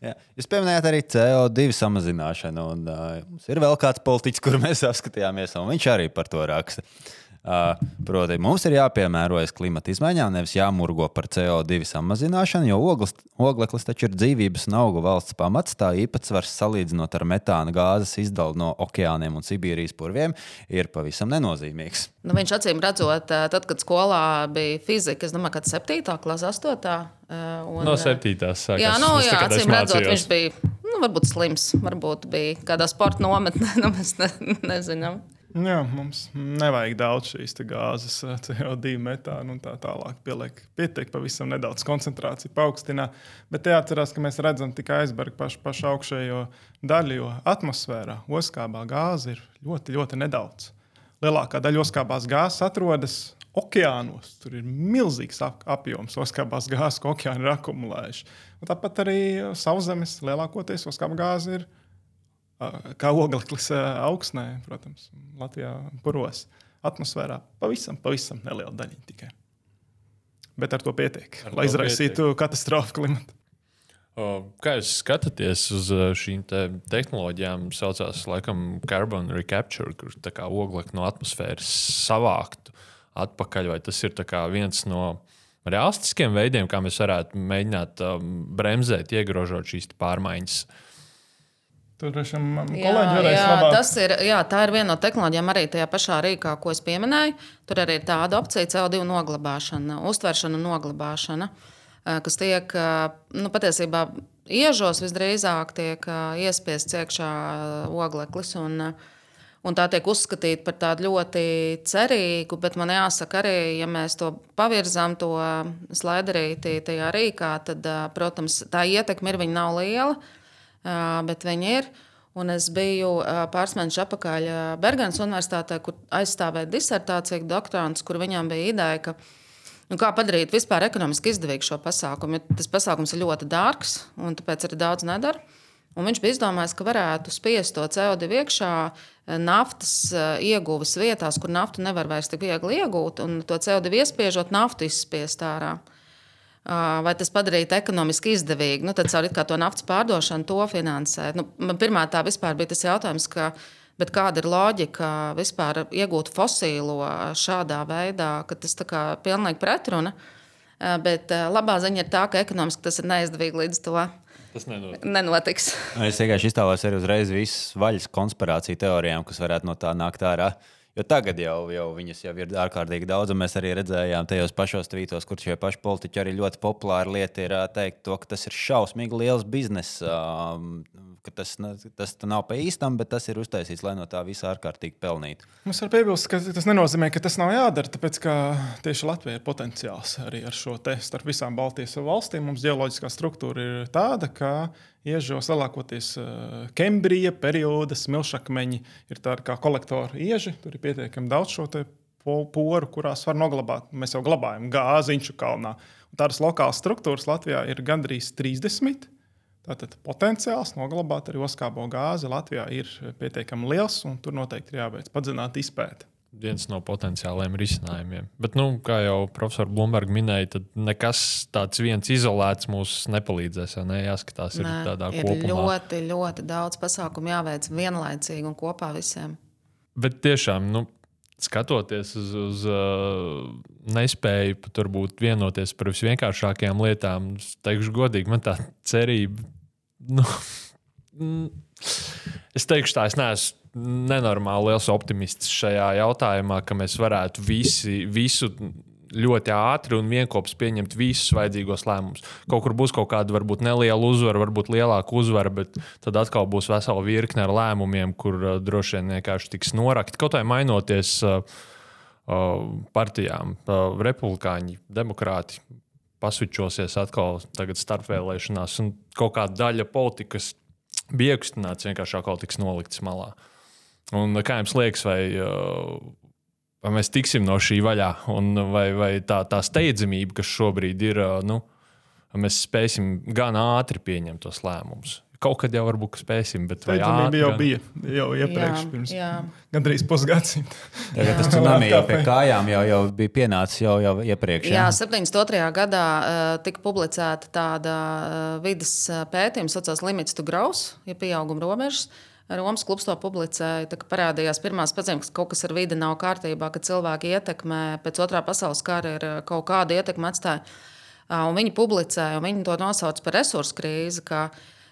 Jā. Jūs pieminējāt arī CO2 samazināšanu. Un, uh, mums ir vēl kāds politiķis, kuru mēs apskatījāmies, un viņš arī par to raksta. Uh, Proti, mums ir jāpiemērojas klimata izmaiņām, nevis jāmurgo par CO2 samazināšanu, jo ogles, ogleklis taču ir dzīvības un augu valsts pamats. Tā īpatsvars salīdzinot ar metāna gāzes izdalu no okeāniem un Sibīrijas purviem ir pavisam nenozīmīgs. Nu, viņš acīm redzot, tad, kad skolā bija fizika, es domāju, ka 7. klase, 8. Un, no 7. sākās. Jā, nu, jā acīm redzot, viņš bija nu, varbūt slims, varbūt bija kādā sporta nometnē, *laughs* nu, mēs ne, nezinām. Jā, mums nevajag daudz šīs gāzes, eh, CO2 metānu un tā tālāk. Pieliek, pietiek pavisam nedaudz koncentrācija, paaugstinā. Bet jāatcerās, ka mēs redzam tikai aizbergu pašu, pašu augšējo daļu, jo atmosfērā oskābā gāze ir ļoti, ļoti nedaudz. Lielākā daļa oskābās gāzes atrodas okeānos. Tur ir milzīgs apjoms oskābās gāzes, ko okeāni ir akumulējuši. Un tāpat arī sauszemes lielākoties oskābā gāze ir kā ogleklis augstnē, protams, Latvijā puros atmosfērā. Pavisam, pavisam neliela daļa tikai. Bet ar to pietiek, ar lai to izraisītu pietiek. katastrofu klimatu. Kā jūs skatāties uz šīm te tehnoloģijām? Tā saucās, laikam, carbon recapture, kur oglekli no atmosfēras savāktu atpakaļ. Vai tas ir viens no realistiskiem veidiem, kā mēs varētu mēģināt um, bremzēt, iegrožot šīs pārmaiņas. Tur droši vien kolēģi varēs jā, labāk. tas ir, jā, tā ir viena no tehnoloģijām arī tajā pašā rīkā, ko es pieminēju. Tur arī ir tāda opcija, CO2 noglabāšana, uztveršana un noglabāšana, kas tiek nu, patiesībā iežos visdrīzāk tiek iespiests iekšā ogleklis. Un, Un tā tiek uzskatīta par tādu ļoti cerīgu, bet man jāsaka, arī, ja mēs to pavirzām, to slaiderīti tajā rīkā, tad, protams, tā ietekme ir viņa nav liela, bet viņa ir. Un es biju pāris mēnešus atpakaļ Bergenas Universitātē, kur aizstāvēju disertāciju doktorants, kur viņam bija ideja, ka nu, kā padarīt vispār ekonomiski izdevīgu šo pasākumu. Tas pasākums ir ļoti dārgs un tāpēc arī daudz nedara. Un viņš bija izdomājis, ka varētu spiest to CO2 iekšā naftas ieguves vietās, kur naftu nevar vairs tik viegli iegūt, un to CO2 iespiežot, naftu izspiest ārā. Vai tas padarītu ekonomiski izdevīgi? Nu, tad caur to naftas pārdošanu to finansēt. Nu, man pirmā tā vispār bija tas jautājums, ka, kāda ir loģika vispār iegūt fosīlo šādā veidā, ka tas ir pilnīgi pretruna. Bet labā ziņa ir tā, ka ekonomiski tas ir neizdevīgi līdz to. Tas nenotiks. nenotiks. Es vienkārši iztēlojos arī uzreiz visas vaļas konspirāciju teorijām, kas varētu no tā nākt ārā. Jo tagad jau, jau viņas jau ir ārkārtīgi daudz, un mēs arī redzējām tajos pašos tvītos, kur šie paši politiķi arī ļoti populāri lieta ir teikt, to, ka tas ir šausmīgi liels bizness. Ka tas, tas nav pa īstam, bet tas ir uztaisīts, lai no tā visa ārkārtīgi pelnītu. Mums var piebilst, ka tas nenozīmē, ka tas nav jādara, tāpēc ka tieši Latvija ir potenciāls arī ar šo te starp visām Baltijas valstīm. Mums geoloģiskā struktūra ir tāda, ka iežos lielākoties Kembrija perioda smilšakmeņi ir tādi kā kolektori ieži. Tur ir pietiekami daudz šo poru, kurās var noglabāt. Mēs jau glabājam gāzi Inču kalnā. Un tādas lokālas struktūras Latvijā ir gandrīz 30. Tātad potenciāls noglabāt arī oskābo gāzi Latvijā ir pietiekami liels, un tur noteikti ir jāveic padziļināta izpēta. Viens no potenciāliem risinājumiem. Bet, nu, kā jau profesors Blūmbergs minēja, tad nekas tāds viens izolēts mums nepalīdzēs. Ja ne? Jāskatās, ir Nē, tādā ir kopumā. ļoti, ļoti daudz pasākumu jāveic vienlaicīgi un kopā visiem. Bet tiešām, nu, skatoties uz, uz uh, nespēju pat varbūt vienoties par visvienkāršākajām lietām, es teikšu godīgi, man tā cerība. Nu, es teikšu, tā, es neesmu nenormāli liels optimists šajā jautājumā, ka mēs varētu visi, visu ļoti ātri un vienopus pieņemt visus vajadzīgos lēmumus. Kaut kur būs kaut kāda varbūt neliela uzvara, varbūt lielāka uzvara, bet tad atkal būs vesela virkne ar lēmumiem, kur uh, droši vien vienkārši tiks norakti. Kaut kā mainoties uh, uh, partijām, uh, republikāņi, demokrāti. Pasvičosies atkal starpvēlēšanās, un kaut kāda daļa politikas bija iekustināts, vienkārši atkal tiks nolikts malā. Un, kā jums liekas, vai uh, vai mēs tiksim no šī vaļā, un vai, vai tā, tā steidzamība, kas šobrīd ir, nu, mēs spēsim gan ātri pieņemt tos lēmumus. Kaut kad jau varbūt spēsim, bet vai Steidzamība jau gan... bija jau iepriekš, Jā, pirms jā. gandrīz pusgadsimta. Tagad tas *laughs* tsunami jau pie kājām jau, jau bija pienācis jau, jau iepriekš. Jā, 72. gadā uh, tika publicēta tāda uh, vidas uh, pētījuma, saucās Limits to Growth, ja pieauguma robežas. Romas klubs to publicēja. Tā parādījās pirmās pazīmes, ka kaut kas ar vidi nav kārtībā, ka cilvēki ietekmē pēc otrā pasaules kara ir kaut kāda ietekme atstāja. Un viņi publicēja, un viņi to nosauca par resursu krīzi.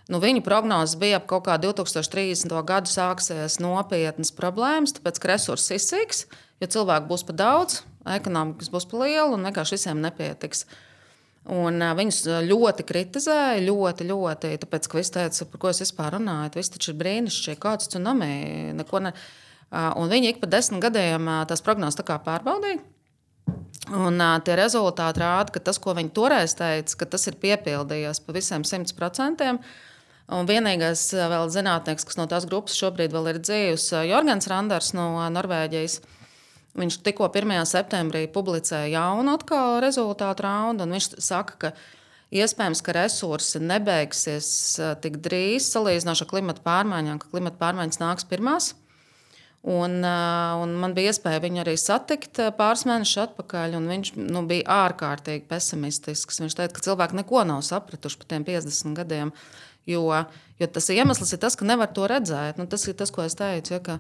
Nu, viņu prognozes bija, ka kaut kā 2030. gadu sāksies nopietnas problēmas, tāpēc ka resursi izsīks, jo cilvēku būs par daudz, ekonomikas būs par lielu un vienkārši visiem nepietiks. Un, viņus ļoti kritizēja, ļoti, ļoti. Tāpēc, ka visi teica, par ko es vispār runāju, tas taču ir brīnišķīgi, kāds tsunami. Neko ne... Un viņi ik pa desmit gadiem tās prognozes pārbaudīja. Un, tie rezultāti rāda, ka tas, ko viņi toreiz teica, ka tas ir piepildījies pa visiem simt procentiem. Un vienīgais vēl zinātnēks, kas no tās grupas šobrīd ir dzīves, ir Jorgens Randers no Norvēģijas. Uh, Viņš tikko 1. septembrī publicēja jaunu atkal rezultātu raundu, un viņš saka, ka iespējams, ka resursi nebeigsies tik drīz salīdzinoši ar klimatu pārmaiņām, ka klimata pārmaiņas nāks pirmās. Un, un man bija iespēja viņu arī satikt pāris mēnešus atpakaļ, viņš nu, bija ārkārtīgi pesimistisks. Viņš teica, ka cilvēki neko nav sapratuši par tiem 50 gadiem. Jo, jo tas iemesls ir tas, ka nevar to redzēt. Nu, tas ir tas, ko es teicu. Ja,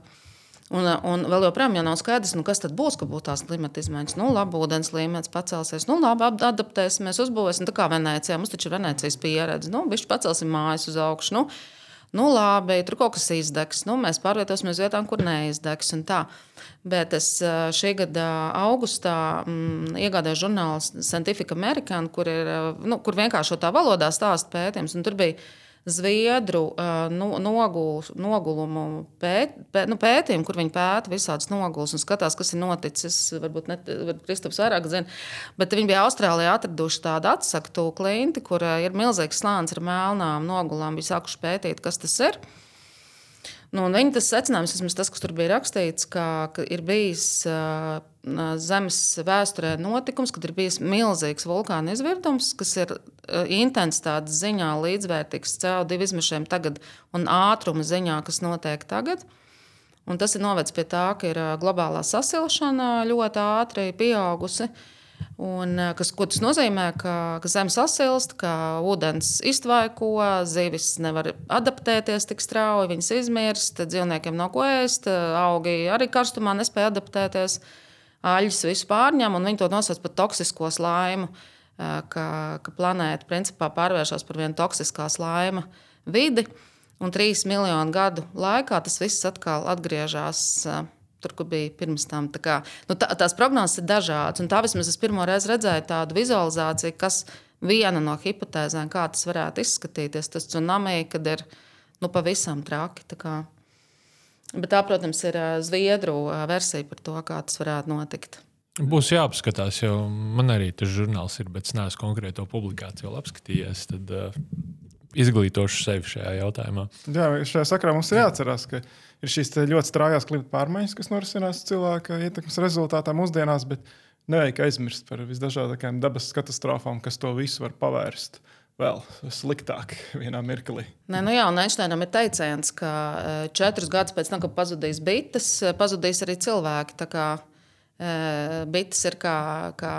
Un, un vēl joprojām jau nav skaidrs, nu, kas tad būs, kad būs tās klimata izmaiņas. Nu, labi, ūdens līmenis pacelsies, nu, labi, adaptēsimies, uzbūvēsim. Tā kā Venecijā mums taču ir Venecijas pieredze. Nu, Viņš pacelsim mājas uz augšu. Nu, nu, labi, tur kaut kas izdegs. Nu, mēs pārvietosimies uz vietām, kur neizdegs. Bet es šī gada augustā mm, iegādājos žurnālu Scientific American, kur, ir, nu, kur vienkārši tā valodā stāsta pētījums. Tur bija Zviedru uh, nogul, nogulumu pēt, pēt, nu, pētījumu, kur viņi pēta visādas nogulas un skatās, kas ir noticis. Varbūt varbūt Kristaps vairāk zina, bet viņi bija Austrālijā atraduši tādu atsaktu klinti, kur ir milzīgs slānis ar melnām nogulām. Viņi sākuši pētīt, kas tas ir. Nu, viņa tas secinājums, vismaz tas, kas tur bija rakstīts, ka, ka ir bijis uh, Zemes vēsturē notikums, kad ir bijis milzīgs vulkāna izvirdums, kas ir uh, intensitātes ziņā līdzvērtīgs CO2 izmešiem tagad un ātruma ziņā, kas notiek tagad. Un tas ir novedis pie tā, ka ir globālā sasilšana ļoti ātri pieaugusi. Uh, Un, kas, ko tas nozīmē? Ka, ka zeme sasilst, ka ūdens iztvaiko, zivis nevar adaptēties tik strauji, viņas izmirst, dzīvniekiem nav ko ēst, augi arī karstumā nespēja adaptēties, aļas visu pārņem un viņi to nosauc par toksisko slaimu. Ka, ka planēta principā pārvēršas par vienu toksiskā slaima vidi, un trīs miljonu gadu laikā tas viss atkal atgriežas tur, kur bija pirms tam. Tā kā, nu, tā, tās prognozes ir dažādas. Tā vismaz es pirmo reizi redzēju tādu vizualizāciju, kas viena no hipotēzēm, kā tas varētu izskatīties. Tas tsunami, kad ir nu, pavisam traki. Tā Bet tā, protams, ir Zviedru versija par to, kā tas varētu notikt. Būs jāapskatās, jo man arī tas žurnāls ir, bet es neesmu konkrēto publikāciju apskatījies. Tad izglītošu sevi šajā jautājumā. Jā, šajā sakarā mums ir jāatcerās, ka ir šīs ļoti straujas klimata pārmaiņas, kas norisinās cilvēka ietekmes rezultātā mūsdienās, bet nevajag aizmirst par visdažādākajām dabas katastrofām, kas to visu var pavērst. Vēl sliktāk vienā mirklī. Nē, nu jā, un Einsteinam ir teiciens, ka e, četrus gadus pēc tam, kad pazudīs bites, e, pazudīs arī cilvēki. Tā kā e, bites ir kā, kā,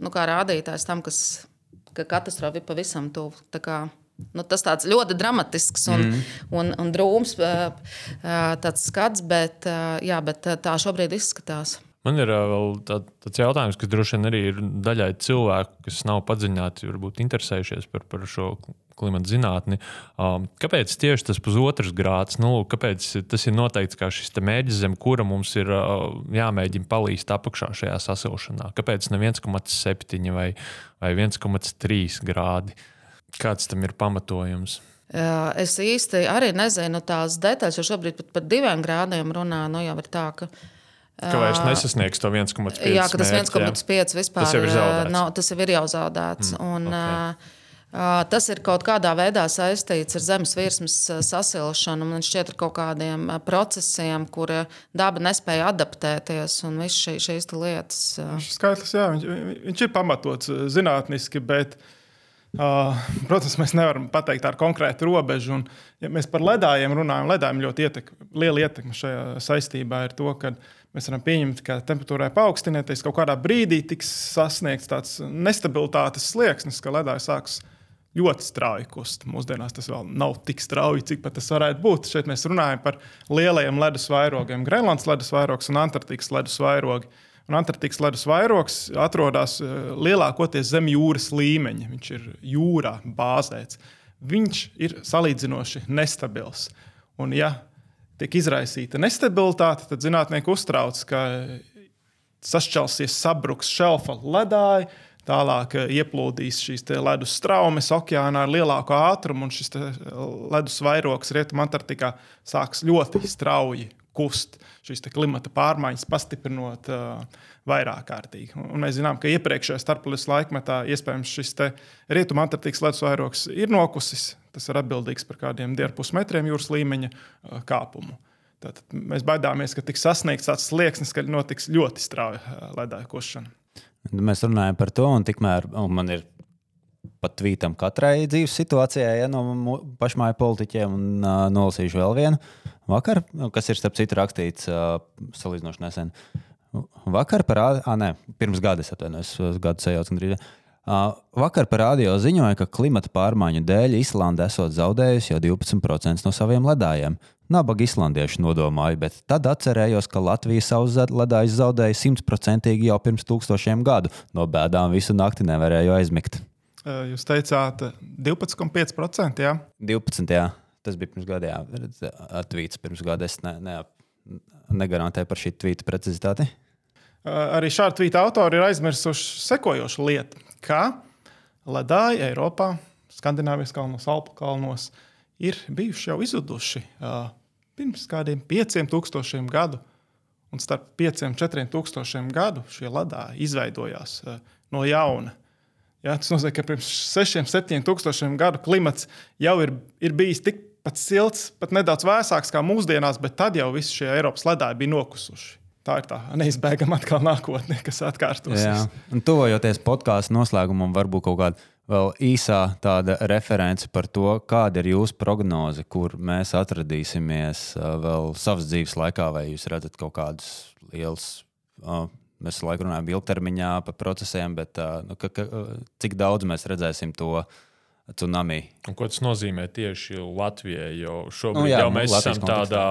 nu, kā rādītājs tam, kas, ka katastrofa ir pavisam tuvu. Nu, tas tāds ļoti dramatisks un, mm. un, un drūms tāds skats, bet, jā, bet tā šobrīd izskatās. Man ir vēl tā, tāds jautājums, kas droši vien arī ir daļai cilvēku, kas nav padziļināti, varbūt interesējušies par, par šo klimata zinātni. Um, kāpēc tieši tas pusotrs grāds? Nu, kāpēc tas ir noteikts kā šis mērķis, zem kura mums ir uh, jāmēģina palīst apakšā šajā sasilšanā? Kāpēc ne 1,7 vai, vai 1,3 grādi? Uh, Kāds tam ir pamatojums? Es īsti arī nezinu tās detaļas, jo šobrīd pat par diviem grādiem runā. Nu, jau ir tā, ka Ka vairs nesasniegs to 1,5. Jā, ka tas 1,5 vispār tas jau ir zaudēts. Nav, tas jau ir jau zaudēts. Mm, un, okay. uh, tas ir kaut kādā veidā saistīts ar zemes virsmas sasilšanu. Man šķiet, ar kaut kādiem procesiem, kur daba nespēja adaptēties un visas šī, šīs lietas. Šis skaitlis, jā, viņš, viņš ir pamatots zinātniski, bet uh, Uh, protams, mēs nevaram pateikt ar konkrētu robežu. Un, ja mēs par ledājiem runājam, ledājiem ļoti ietekme, liela ietekme šajā saistībā ir to, ka mēs varam pieņemt, ka temperatūrai paaugstināties kaut kādā brīdī tiks sasniegts tāds nestabilitātes slieksnis, ka ledājs sāks ļoti strauji kust. Mūsdienās tas vēl nav tik strauji, cik tas varētu būt. Šeit mēs runājam par lielajiem ledus vairogiem, Grenlandes ledus vairogs un Antarktikas ledus vairogi. Antarktikas ledus vairogs atrodas eh, lielākoties zem jūras līmeņa. Viņš ir jūrā bāzēts. Viņš ir salīdzinoši nestabils. Un, ja tiek izraisīta nestabilitāte, tad zinātnieki uztrauc, ka sašķelsies, sabruks šelfa ledāji, tālāk eh, ieplūdīs šīs ledus straumes okeānā ar lielāku ātrumu, un šis ledus vairogs Rietumantarktikā sāks ļoti strauji kust šīs klimata pārmaiņas, pastiprinot uh, vairāk kārtīgi. Un mēs zinām, ka iepriekšējā starppludus laikmetā iespējams šis rietumu-antarktikas ledus vairogs ir nokusis. Tas ir atbildīgs par kādiem diviem pusmetriem jūras līmeņa uh, kāpumu. Tātad mēs baidāmies, ka tiks sasniegts tāds slieksnis, ka notiks ļoti strauja uh, ledāja kušana. Mēs runājam par to, un tikmēr un man ir pat tvītam katrai dzīves situācijai, ja no pašmāju politiķiem, un uh, nolasīšu vēl vienu. Vakar, kas ir starp citu rakstīts uh, salīdzinoši nesen. Vakar par, nē, pirms gada, atvainojos, gadu sajaucu gandrīz. Uh, vakar parādījā ziņoja, ka klimata pārmaiņu dēļ Islanda esot zaudējusi jau 12% no saviem ledājiem. Nabaga islandieši nodomāja, bet tad atcerējos, ka Latvija savus ledājus zaudēja simtprocentīgi jau pirms tūkstošiem gadu. No bēdām visu nakti nevarēju aizmigt. Jūs teicāt, 12,5%. Jā? 12. Jā. Tas bija pirms gada, jā, atvīts pirms gada. Es ne, ne, negarantēju par šī tvīta precizitāti. Arī šādi tvīta autori ir aizmirsuši sekojošu lietu ka ledāji Eiropā, Skandināvijas kalnos, Alpu kalnos ir bijuši jau izzuduši uh, pirms kādiem pieciem tūkstošiem gadu. Un starp pieciem un četriem tūkstošiem gadu šie ledāji izveidojās no jauna. Ja, tas nozīmē, ka pirms sešiem, septiņiem tūkstošiem gadu klimats jau ir, ir bijis tikpat silts, pat nedaudz vēsāks kā mūsdienās, bet tad jau visi šie Eiropas ledāji bija nokusuši tā ir tā neizbēgama atkal nākotne, kas atkārtosies. Tuvojoties podkāstu noslēgumam, varbūt kaut kāda vēl īsā tāda reference par to, kāda ir jūsu prognoze, kur mēs atradīsimies vēl savas dzīves laikā, vai jūs redzat kaut kādus lielus. Mēs laikam runājam ilgtermiņā par procesiem, bet nu, ka, ka, cik daudz mēs redzēsim to tsunami? Un ko tas nozīmē tieši Latvijai? Jo šobrīd nu, jā, jau mēs esam kontekstā. tādā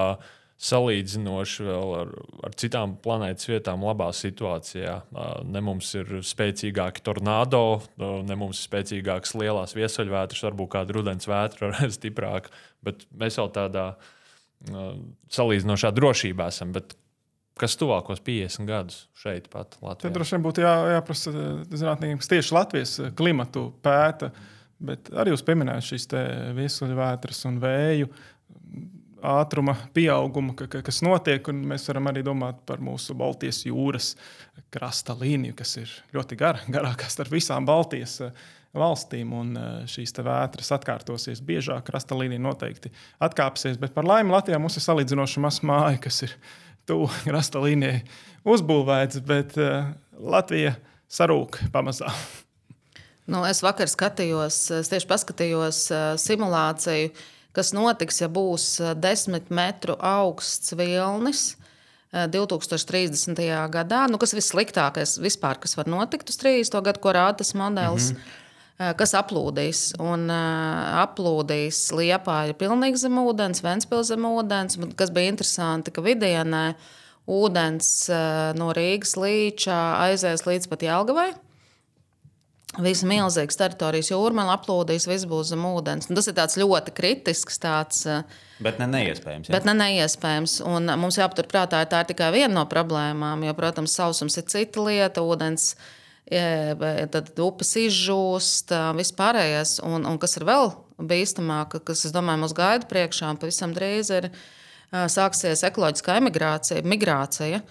salīdzinoši vēl ar, ar citām planētas vietām, labā situācijā. Ne mums ir spēcīgāki tornado, ne mums ir spēcīgākas lielās viesuļvētras, varbūt kāda rudens vētra *laughs* ir stiprāka, bet mēs jau tādā salīdzinošā drošībā esam. Bet kas tuvākos 50 gadus šeit, pat Latvijā? Tad droši vien būtu jā, jāprasa zinātniekiem, kas tieši Latvijas klimatu pēta. Bet arī jūs pieminējāt šīs viesuļvētras un vēju ātruma pieaugumu, ka, ka, kas notiek. Mēs varam arī domāt par mūsu Baltijas jūras krasta līniju, kas ir ļoti gara, *laughs* garākā starp visām Baltijas eh, valstīm. Un eh, šīs vētras atkārtosies biežāk, krasta līnija noteikti atkāpsies. Bet par laimi Latvijā mums ir salīdzinoši maz māja, kas ir tuvu *laughs* krasta līnijai uzbūvēts, bet uh, Latvija sarūk pamazām. Nu, es vakar skatījos, es tieši paskatījos uh, simulāciju. Kas notiks, ja būs eh, desmit metru augsts vilnis. 2030. Eh, gadā, nu, kas ir vissliktākais vispār, kas var notikt uz 30. gadu, ko rāda tas modelis. Mm -hmm kas aplūdīs. Un uh, aplūdīs Liepā ir pilnīgi zem ūdens, Ventspils zem ūdens. Kas bija interesanti, ka vidienē ūdens uh, no Rīgas līča aizies līdz pat Jelgavai. Visa milzīgas teritorijas jūrmāla aplūdīs, viss būs zem ūdens. Un tas ir ļoti kritisks. Tāds, eh, bet ne neiespējams. Jā. Bet ne neiespējams. Un mums jāpaturprātā, tā ir tikai viena no problēmām. Jo, protams, sausums ir cita lieta, ūdens, tad upes izžūst, vispārējais. Un, un kas ir vēl bīstamāk, kas, domāju, mums gaida priekšā, pavisam drīz ir sāksies ekoloģiskā emigrācija, migrācija.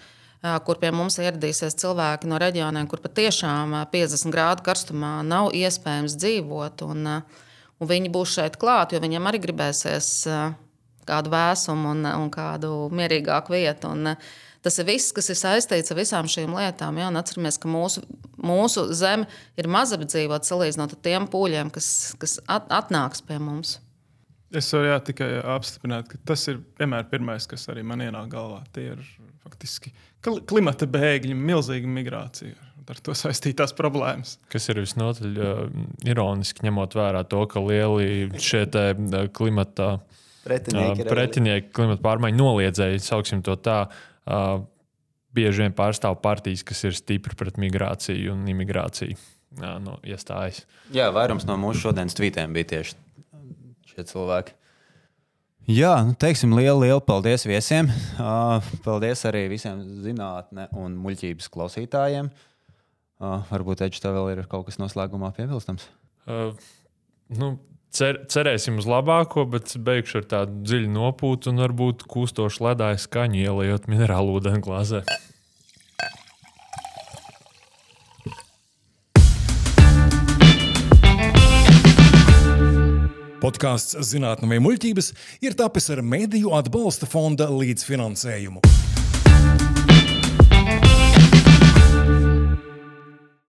kur pie mums ieradīsies cilvēki no reģioniem, kur patiešām 50 grādu karstumā nav iespējams dzīvot. Un, un viņi būs šeit klāt, jo viņiem arī gribēsies kādu vēsumu un, un kādu mierīgāku vietu. Un, Tas ir viss, kas ir saistīts ar visām šīm lietām. Ja? Atcerieties, ka mūsu, mūsu zeme ir mazapdzīvota salīdzinot ar tiem pūļiem, kas, kas at, atnāks pie mums. Es varu jā, tikai apstiprināt, ka tas ir vienmēr pirmais, kas arī man ienāk galvā. Tie ir faktiski klimata bēgļi, milzīga migrācija. Ar to saistītās problēmas. Kas ir visnotaļ uh, ironiski, ņemot vērā to, ka lieli šie uh, klimata pretinieki, uh, pretinieki klimata pārmaiņu noliedzēji, sauksim to tā, uh, bieži vien pārstāv partijas, kas ir stipri pret migrāciju un imigrāciju. Jā, no, iestājas. Jā, vairums no mūsu šodienas tvītiem bija tieši šie cilvēki. Jā, nu, teiksim, lielu, lielu paldies viesiem. Uh, paldies arī visiem zinātnē un muļķības klausītājiem. Uh, varbūt Eģis tev vēl ir kaut kas noslēgumā piebilstams. Uh, nu, cer, cerēsim uz labāko, bet beigšu ar tādu dziļu nopūtu un varbūt kūstošu ledāju skaņu ielējot minerālu ūdeni glāzē. Podkāsts Zinātnē vai muļķības ir tapis ar Mēdīju atbalsta fonda līdzfinansējumu.